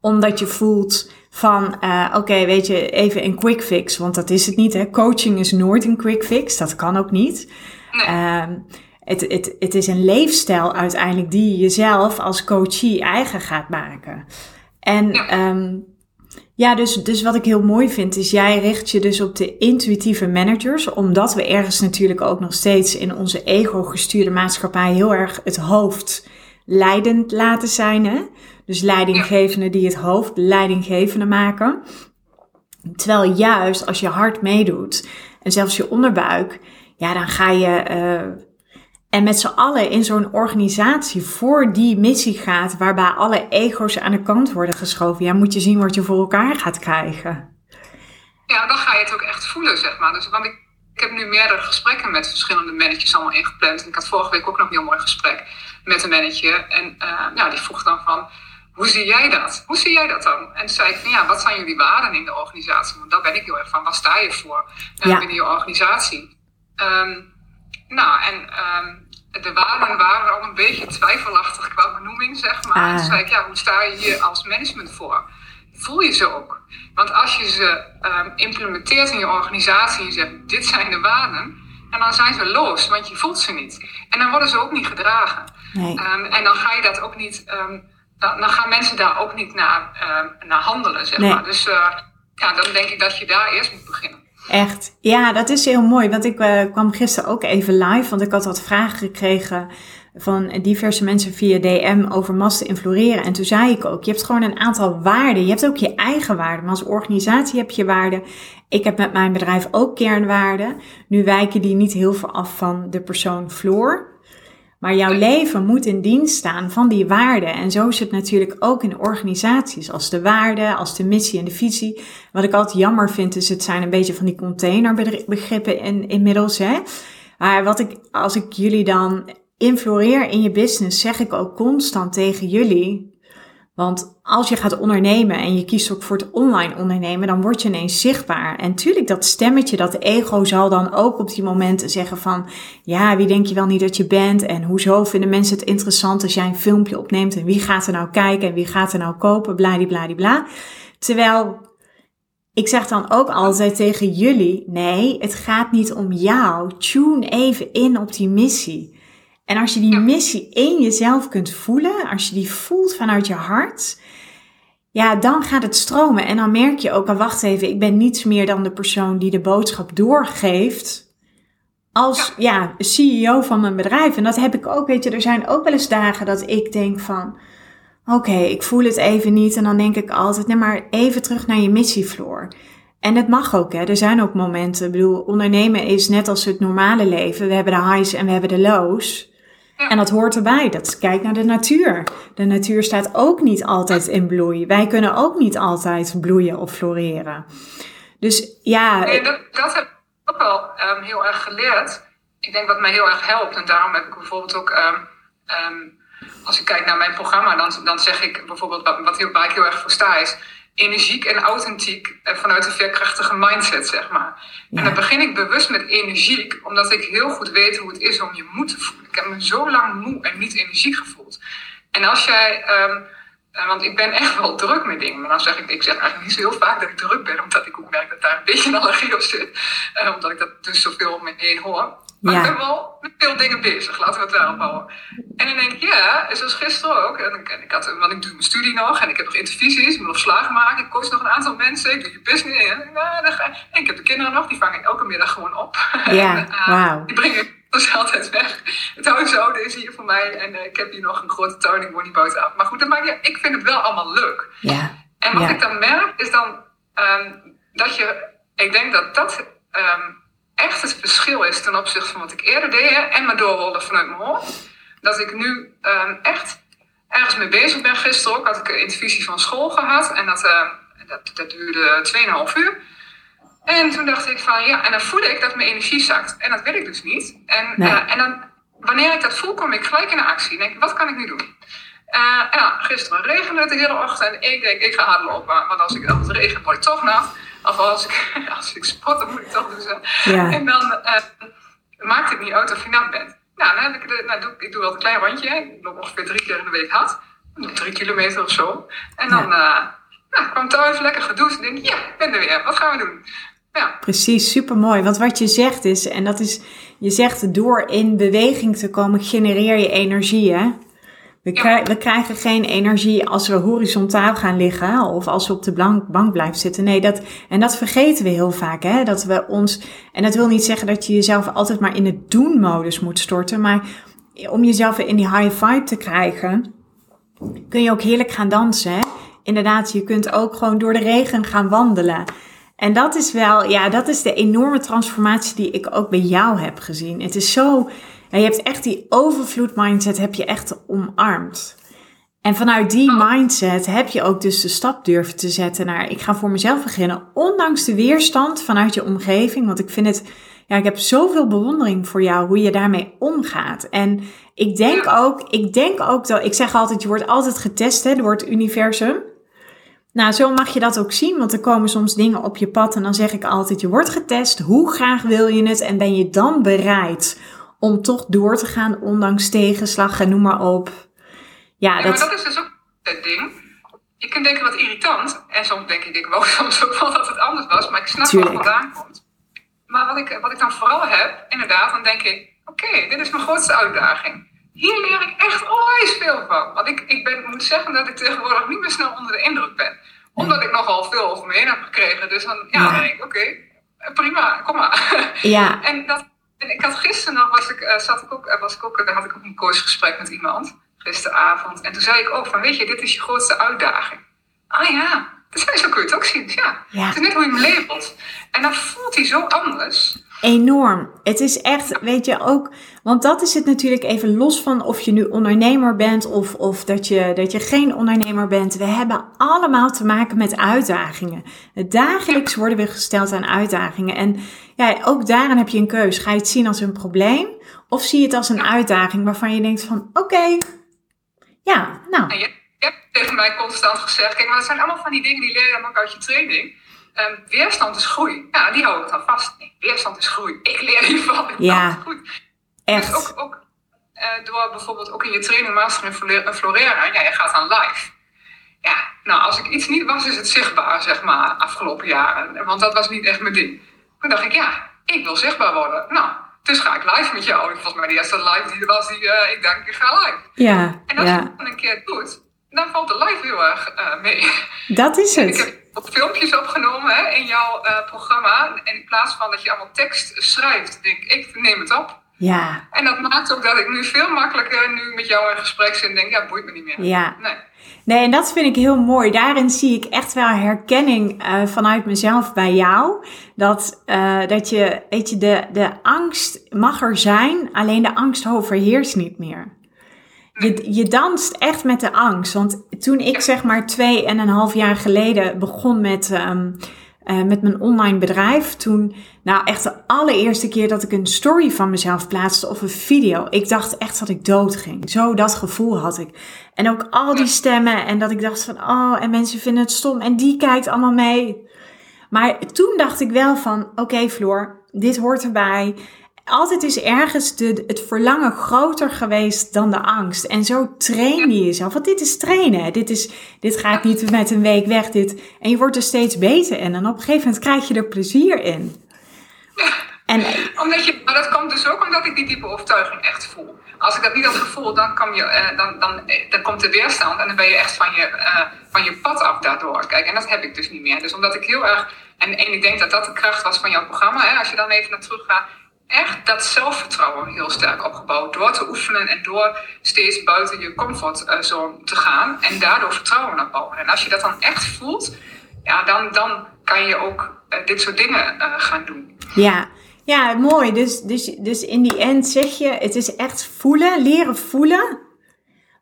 omdat je voelt van, uh, oké, okay, weet je, even een quick fix. Want dat is het niet. Hè? Coaching is nooit een quick fix. Dat kan ook niet. Nee. Um, het, het, het is een leefstijl uiteindelijk die je jezelf als coachie eigen gaat maken. En ja. Um, ja, dus, dus wat ik heel mooi vind is, jij richt je dus op de intuïtieve managers, omdat we ergens natuurlijk ook nog steeds in onze ego-gestuurde maatschappij heel erg het hoofd leidend laten zijn. Hè? Dus leidinggevenden die het hoofd leidinggevende maken. Terwijl juist als je hart meedoet en zelfs je onderbuik, ja, dan ga je uh, en met z'n allen in zo'n organisatie voor die missie gaat, waarbij alle ego's aan de kant worden geschoven, ja, moet je zien wat je voor elkaar gaat krijgen. Ja, dan ga je het ook echt voelen, zeg maar. Dus, want ik, ik heb nu meerdere gesprekken met verschillende managers allemaal ingepland. En ik had vorige week ook nog een heel mooi gesprek met een manager. En uh, ja, die vroeg dan van, hoe zie jij dat? Hoe zie jij dat dan? En toen zei ik van, ja, wat zijn jullie waarden in de organisatie? Want daar ben ik heel erg van. Wat sta je voor uh, ja. binnen je organisatie? Um, nou, en um, de waarden waren al een beetje twijfelachtig qua benoeming, zeg maar. Ah. Toen zei ik, ja, hoe sta je hier als management voor? Voel je ze ook? Want als je ze um, implementeert in je organisatie en je zegt, dit zijn de waarden, en dan zijn ze los, want je voelt ze niet. En dan worden ze ook niet gedragen. Nee. Um, en dan ga je dat ook niet, dan, dan, gaan mensen daar ook niet naar, naar handelen, zeg nee. maar. Dus uh, ja, dan denk ik dat je daar eerst moet beginnen. Echt. Ja, dat is heel mooi. Want ik uh, kwam gisteren ook even live, want ik had wat vragen gekregen van diverse mensen via DM over masten influeren. En toen zei ik ook, je hebt gewoon een aantal waarden. Je hebt ook je eigen waarden, maar als organisatie heb je waarden. Ik heb met mijn bedrijf ook kernwaarden. Nu wijken die niet heel veel af van de persoon Floor. Maar jouw leven moet in dienst staan van die waarden. En zo is het natuurlijk ook in organisaties. Als de waarden, als de missie en de visie. Wat ik altijd jammer vind, is het zijn een beetje van die containerbegrippen in, inmiddels. Hè? Maar wat ik, als ik jullie dan influeer in je business, zeg ik ook constant tegen jullie. Want als je gaat ondernemen en je kiest ook voor het online ondernemen, dan word je ineens zichtbaar. En tuurlijk, dat stemmetje, dat ego zal dan ook op die momenten zeggen van, ja, wie denk je wel niet dat je bent? En hoezo vinden mensen het interessant als jij een filmpje opneemt? En wie gaat er nou kijken en wie gaat er nou kopen? Bladibladibla. Terwijl, ik zeg dan ook altijd tegen jullie, nee, het gaat niet om jou. Tune even in op die missie. En als je die missie in jezelf kunt voelen, als je die voelt vanuit je hart, ja, dan gaat het stromen. En dan merk je ook, wacht even, ik ben niets meer dan de persoon die de boodschap doorgeeft. Als ja. CEO van mijn bedrijf. En dat heb ik ook, weet je, er zijn ook wel eens dagen dat ik denk van, oké, ik voel het even niet. En dan denk ik altijd, nee, maar even terug naar je missievloer. En het mag ook, hè. Er zijn ook momenten. Ik bedoel, ondernemen is net als het normale leven. We hebben de highs en we hebben de lows. En dat hoort erbij. Dat kijk naar de natuur. De natuur staat ook niet altijd in bloei. Wij kunnen ook niet altijd bloeien of floreren. Dus ja. Nee, dat, dat heb ik ook wel um, heel erg geleerd. Ik denk wat mij heel erg helpt. En daarom heb ik bijvoorbeeld ook. Um, um, als ik kijk naar mijn programma, dan, dan zeg ik bijvoorbeeld wat, wat waar ik heel erg voor sta is energiek en authentiek en vanuit een veerkrachtige mindset, zeg maar. En dan begin ik bewust met energiek, omdat ik heel goed weet hoe het is om je moe te voelen. Ik heb me zo lang moe en niet energiek gevoeld. En als jij, um, want ik ben echt wel druk met dingen, maar dan zeg ik, ik zeg eigenlijk niet zo heel vaak dat ik druk ben, omdat ik ook merk dat daar een beetje een allergie op zit. Uh, omdat ik dat dus zoveel om me heen hoor. Maar ja. ik ben wel met veel dingen bezig, laten we het daarop houden. En dan denk ik, ja, zoals gisteren ook. En ik, ik had, want ik doe mijn studie nog en ik heb nog intervisies, ik moet nog slagen maken, ik coach nog een aantal mensen, ik doe je business. En, nou, dan ga, en ik heb de kinderen nog, die vang ik elke middag gewoon op. Ja, en, uh, wow. Die breng ik dus altijd weg. Het huishouden is hier voor mij en uh, ik heb hier nog een grote tuin, ik woon niet. Maar goed, maar, ja, ik vind het wel allemaal leuk. Ja. En wat ja. ik dan merk, is dan um, dat je, ik denk dat dat... Um, echt het verschil is ten opzichte van wat ik eerder deed hè, en me doorrollen vanuit mijn hoofd. Dat ik nu um, echt ergens mee bezig ben. Gisteren ook had ik een intervisie van school gehad en dat, uh, dat, dat duurde 2,5 uur. En toen dacht ik van ja, en dan voelde ik dat mijn energie zakt. En dat wil ik dus niet. En, nee. uh, en dan, wanneer ik dat voel, kom ik gelijk in actie. denk wat kan ik nu doen? Uh, en ja, gisteren regende het de hele ochtend. En ik denk, ik ga hardlopen. Want als, ik, als het regent, word ik toch nat. Of als ik, als ik sport, dan moet ik toch doen. Ja. En dan uh, maakt het niet uit of je nat bent. Nou, dan heb ik, de, nou doe, ik doe wel een klein rondje. Ik loop ongeveer drie keer in de week hard. Drie kilometer of zo. En dan ja. uh, nou, kwam thuis lekker gedoucht. En denk ik, ja, ik ben er weer. Wat gaan we doen? Ja. Precies, super mooi. Want wat je zegt is, en dat is, je zegt door in beweging te komen, genereer je energie. Hè? We, ja. krijgen, we, krijgen geen energie als we horizontaal gaan liggen of als we op de bank, bank blijven zitten. Nee, dat, en dat vergeten we heel vaak. Hè? Dat we ons, en dat wil niet zeggen dat je jezelf altijd maar in de doen-modus moet storten. Maar om jezelf in die high vibe te krijgen, kun je ook heerlijk gaan dansen. Hè? Inderdaad, je kunt ook gewoon door de regen gaan wandelen. En dat is wel, ja, dat is de enorme transformatie die ik ook bij jou heb gezien. Het is zo, je hebt echt die overvloed mindset heb je echt omarmd. En vanuit die mindset heb je ook dus de stap durven te zetten naar, ik ga voor mezelf beginnen, ondanks de weerstand vanuit je omgeving. Want ik vind het, ja, ik heb zoveel bewondering voor jou, hoe je daarmee omgaat. En ik denk ook, ik denk ook dat, ik zeg altijd, je wordt altijd getest hè, door het universum. Nou, zo mag je dat ook zien, want er komen soms dingen op je pad en dan zeg ik altijd, je wordt getest. Hoe graag wil je het en ben je dan bereid om toch door te gaan, ondanks tegenslag en noem maar op. Ja, ja dat... maar dat is dus ook het ding. Je kunt denken wat irritant, en soms denk ik, ik wou soms ook wel dat het anders was, maar ik snap Tuurlijk. waar het vandaan komt. Maar wat ik, wat ik dan vooral heb, inderdaad, dan denk ik, oké, okay, dit is mijn grootste uitdaging. Hier leer ik echt onwijs veel van. Want ik, ik ben, moet zeggen dat ik tegenwoordig niet meer snel onder de indruk ben. Omdat ik nogal veel over me heen heb gekregen. Dus dan, ja, ja. dan denk ik, oké, okay, prima, kom maar. Ja. en dat, en ik had gisteren nog, was ik, uh, zat ik ook, was ik ook, had ik ook een coachgesprek met iemand, gisteravond. En toen zei ik ook van, weet je, dit is je grootste uitdaging. Ah ja, dus zo kun je het ook zien. Ja. ja. Het is net hoe je hem labelt. En dan voelt hij zo anders. Enorm. Het is echt, weet je ook, want dat is het natuurlijk even los van of je nu ondernemer bent of, of dat, je, dat je geen ondernemer bent. We hebben allemaal te maken met uitdagingen. Dagelijks worden we gesteld aan uitdagingen. En ja, ook daarin heb je een keus. Ga je het zien als een probleem of zie je het als een uitdaging waarvan je denkt van oké, ja, nou. je, hebt tegen mij constant gezegd, kijk, maar dat zijn allemaal van die dingen die leer je ook uit je training. Um, weerstand is groei. Ja, die hou ik dan vast. Nee, weerstand is groei. Ik leer hiervan. Ja, goed. Echt. Dus ook, ook uh, door bijvoorbeeld ook in je training Master in Floreren, ja, je gaat aan live. Ja, nou, als ik iets niet was, is het zichtbaar, zeg maar, afgelopen jaren. Want dat was niet echt mijn ding. Toen dacht ik, ja, ik wil zichtbaar worden. Nou, dus ga ik live met jou. Volgens mij de eerste live die er was, die, uh, ik denk, ik ga live. Ja, En als ja. je dat een keer doet, dan valt de live heel erg uh, mee. Dat is En het. ik heb ook filmpjes opgenomen hè, in jouw programma. En in plaats van dat je allemaal tekst schrijft, denk ik, ik neem het op. Ja, En dat maakt ook dat ik nu veel makkelijker nu met jou in gesprek zit en denk, ja, boeit me niet meer. ja. Nee. Nee, en dat vind ik heel mooi. Daarin zie ik echt wel herkenning uh, vanuit mezelf bij jou. Dat, uh, dat je, weet je, de, de angst mag er zijn, alleen de angst overheerst niet meer. Je, je danst echt met de angst. Want toen ik zeg maar twee en een half jaar geleden begon met, um, uh, met mijn online bedrijf. Toen, nou echt de allereerste keer dat ik een story van mezelf plaatste of een video. Ik dacht echt dat ik dood ging. Zo dat gevoel had ik. En ook al die stemmen en dat ik dacht van, oh, en mensen vinden het stom en die kijkt allemaal mee. Maar toen dacht ik wel van, oké okay, Floor, dit hoort erbij. Altijd is ergens de, het verlangen groter geweest dan de angst. En zo train je jezelf. Want dit is trainen. Dit, is, dit gaat niet met een week weg. Dit, en je wordt er steeds beter in. En op een gegeven moment krijg je er plezier in. En, omdat je, maar dat komt dus ook omdat ik die diepe overtuiging echt voel. Als ik dat niet had gevoeld, dan, kom je, uh, dan, dan, dan komt de weerstand en dan ben je echt van je, uh, van je pad af daardoor. Kijk, en dat heb ik dus niet meer. Dus omdat ik heel erg, en, en ik denk dat dat de kracht was van jouw programma, hè, als je dan even naar terug gaat, echt dat zelfvertrouwen heel sterk opgebouwd. Door te oefenen en door steeds buiten je comfortzone te gaan en daardoor vertrouwen opbouwen. En als je dat dan echt voelt, ja, dan, dan kan je ook uh, dit soort dingen uh, gaan doen. Ja. Ja, mooi. Dus, dus, dus in die end zeg je, het is echt voelen, leren voelen.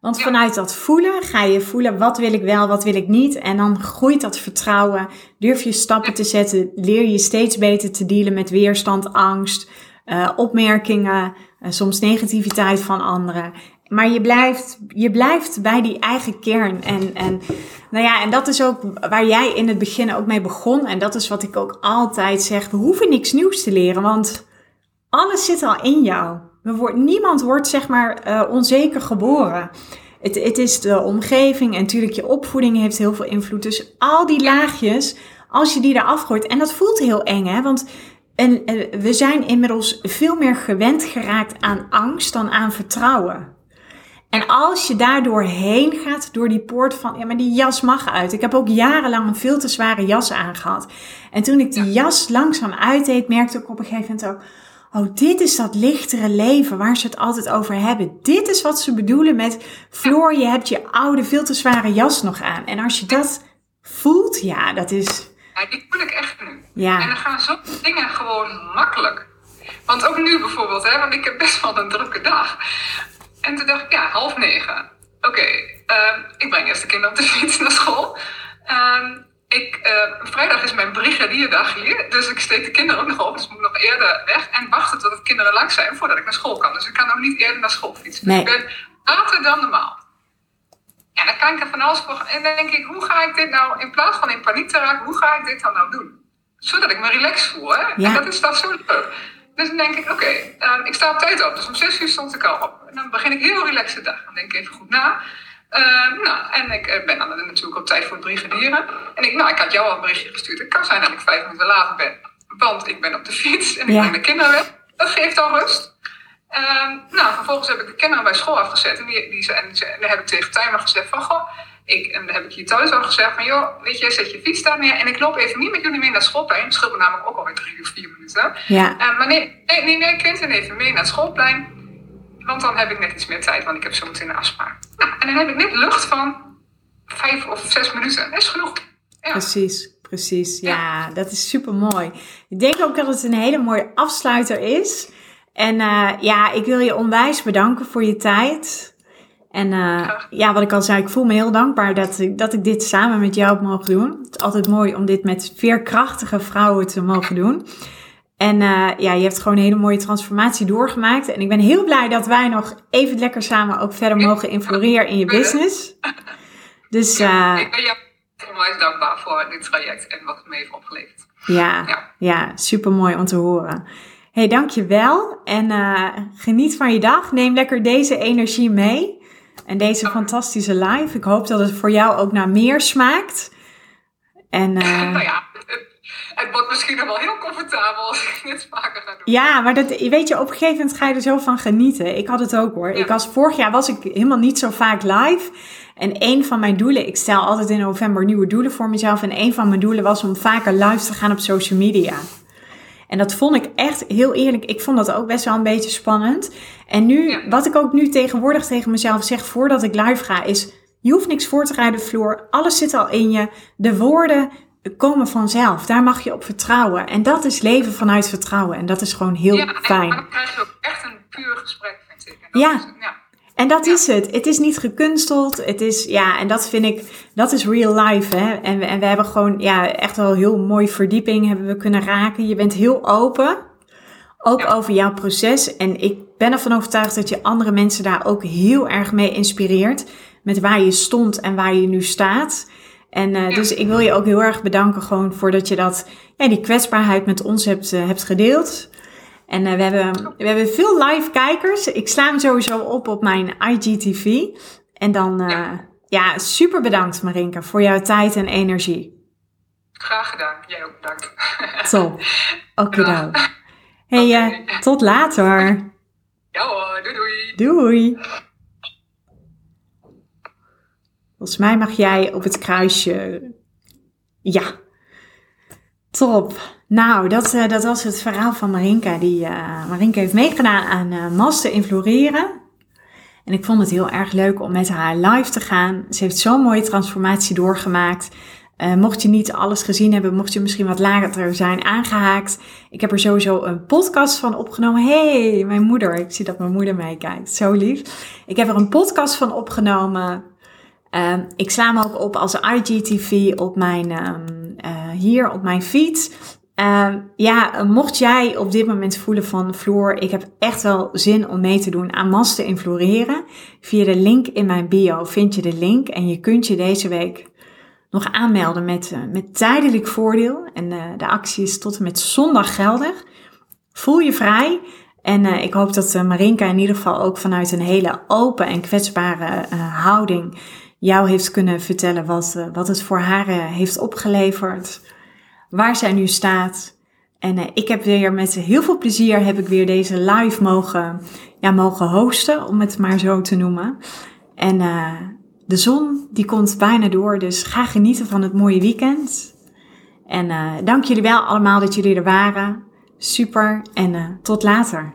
Want ja. vanuit dat voelen ga je voelen, wat wil ik wel, wat wil ik niet. En dan groeit dat vertrouwen. Durf je stappen te zetten. Leer je steeds beter te dealen met weerstand, angst, uh, opmerkingen, uh, soms negativiteit van anderen. Maar je blijft, je blijft bij die eigen kern. En, en, nou ja, en dat is ook waar jij in het begin ook mee begon. En dat is wat ik ook altijd zeg. We hoeven niks nieuws te leren, want alles zit al in jou. We niemand wordt zeg maar uh, onzeker geboren. Het, het is de omgeving en natuurlijk je opvoeding heeft heel veel invloed. Dus al die laagjes, als je die eraf gooit. En dat voelt heel eng, hè? Want en, we zijn inmiddels veel meer gewend geraakt aan angst dan aan vertrouwen. En als je daardoor heen gaat, door die poort van, ja, maar die jas mag uit. Ik heb ook jarenlang een veel te zware jas aangehad. En toen ik die jas langzaam uitdeed, merkte ik op een gegeven moment ook, oh, dit is dat lichtere leven waar ze het altijd over hebben. Dit is wat ze bedoelen met, Floor, je hebt je oude, veel te zware jas nog aan. En als je dat voelt, ja, dat is... Ja, die voel ik echt nu. Ja. En dan gaan zoveel dingen gewoon makkelijk. Want ook nu bijvoorbeeld, hè, want ik heb best wel een drukke dag. En toen dacht ik, ja, half negen. Oké, okay, uh, ik breng eerst de kinderen op de fiets naar school. Uh, ik, uh, vrijdag is mijn brigadierdag hier, dus ik steek de kinderen ook nog op. Dus ik moet nog eerder weg en wachten tot de kinderen langs zijn voordat ik naar school kan. Dus ik kan nog niet eerder naar school fietsen. Nee. Ik ben later dan normaal. En dan kan ik er van alles voor. En dan denk ik, hoe ga ik dit nou, in plaats van in paniek te raken, hoe ga ik dit dan nou doen? Zodat ik me relaxed voel. Hè? Ja. En dat is dan zo leuk. Dus dan denk ik, oké, okay, um, ik sta op tijd op. Dus om zes uur stond ik al op. En dan begin ik heel relaxed de dag. Dan denk ik even goed na. Uh, nou, en ik uh, ben dan natuurlijk op tijd voor het brigadieren. En ik, nou, ik had jou al een berichtje gestuurd. Het kan zijn dat ik vijf minuten later ben. Want ik ben op de fiets en ik Ja. breng de kinderen weg. Dat geeft al rust. Um, nou, vervolgens heb ik de kinderen bij school afgezet. En, die, die, ze- en, dan heb ik tegen Tijmer gezegd van... Goh, ik, en dan heb ik hier thuis al gezegd van... joh, weet je, zet je fiets daar neer. En ik loop even niet met jullie mee naar schoolplein. Het scheelt me namelijk ook alweer drie of vier minuten. Ja. Uh, maar nee, nee, nee, nee, even mee naar het schoolplein. Want dan heb ik net iets meer tijd, want ik heb zo meteen een afspraak. Nou, en dan heb ik net lucht van vijf of zes minuten. Dat is genoeg. Ja. Precies. precies. Ja, dat is super mooi. Ik denk ook dat het een hele mooie afsluiter is. En uh, ja, ik wil je onwijs bedanken voor je tijd. En uh, ja, wat ik al zei, ik voel me heel dankbaar dat ik, dat ik dit samen met jou heb mogen doen. Het is altijd mooi om dit met veerkrachtige vrouwen te mogen doen. En uh, ja, je hebt gewoon een hele mooie transformatie doorgemaakt. En ik ben heel blij dat wij nog even lekker samen ook verder mogen influeren in je business. Dus, uh, ik ben jou onwijs dankbaar voor dit traject en wat het me heeft opgeleverd. Ja, ja. ja super mooi om te horen. Hey, dankjewel. En uh, geniet van je dag. Neem lekker deze energie mee. En deze fantastische live. Ik hoop dat het voor jou ook naar meer smaakt. En, nou ja, het wordt misschien nog wel heel comfortabel als ik dit vaker ga doen. Ja, maar dat, weet je, op een gegeven moment ga je er zo van genieten. Ik had het ook hoor. Ik was, vorig jaar was ik helemaal niet zo vaak live. En een van mijn doelen, ik stel altijd in november nieuwe doelen voor mezelf. En een van mijn doelen was om vaker live te gaan op social media. En dat vond ik echt heel eerlijk. Ik vond dat ook best wel een beetje spannend. En nu, wat ik ook nu tegenwoordig tegen mezelf zeg voordat ik live ga, is: je hoeft niks voor te rijden, vloer. Alles zit al in je. De woorden komen vanzelf. Daar mag je op vertrouwen. En dat is leven vanuit vertrouwen. En dat is gewoon heel ja, fijn. dan krijg je ook echt een puur gesprek, vind ik. En ja. ja. En dat is het. Het is niet gekunsteld. Het is, ja, en dat vind ik, dat is real life. Hè? En, we, en we hebben gewoon, ja, echt wel heel mooi verdieping hebben we kunnen raken. Je bent heel open. Ook over jouw proces. En ik ben ervan overtuigd dat je andere mensen daar ook heel erg mee inspireert. Met waar je stond en waar je nu staat. En uh, dus ik wil je ook heel erg bedanken gewoon voordat je dat, ja, die kwetsbaarheid met ons hebt, uh, hebt gedeeld. En uh, we, hebben, we hebben veel live kijkers. Ik sla hem sowieso op op mijn IGTV. En dan, ja. ja, super bedankt Marinka voor jouw tijd en energie. Graag gedaan. Jij ook bedankt. Top. Oké dan. Hey, okay. tot later. Ja hoor, doei doei. Doei. Volgens mij mag jij op het kruisje. Ja. Top. Nou, dat, uh, dat was het verhaal van Marinka. Die, uh, Marinka heeft meegedaan aan uh, Master in Floreren. En ik vond het heel erg leuk om met haar live te gaan. Ze heeft zo'n mooie transformatie doorgemaakt. Mocht je niet alles gezien hebben, mocht je misschien wat later zijn aangehaakt. Ik heb er sowieso een podcast van opgenomen. hey, mijn moeder. Ik zie dat mijn moeder meekijkt. Zo lief. Ik heb er een podcast van opgenomen. Uh, ik sla hem ook op als IGTV op mijn, um, hier op mijn feed. Uh, ja, mocht jij op dit moment voelen van Floor, ik heb echt wel zin om mee te doen aan Master in Floreren. Via de link in mijn bio vind je de link en je kunt je deze week nog aanmelden met, uh, met tijdelijk voordeel. En uh, de actie is tot en met zondag geldig. Voel je vrij. En uh, ik hoop dat Marinka in ieder geval ook vanuit een hele open en kwetsbare houding jou heeft kunnen vertellen wat, wat het voor haar heeft opgeleverd. Waar zij nu staat. En uh, ik heb weer met heel veel plezier heb ik weer deze live mogen, ja, mogen hosten, om het maar zo te noemen. En de zon die komt bijna door, dus ga genieten van het mooie weekend. En dank jullie wel allemaal dat jullie er waren. Super en tot later.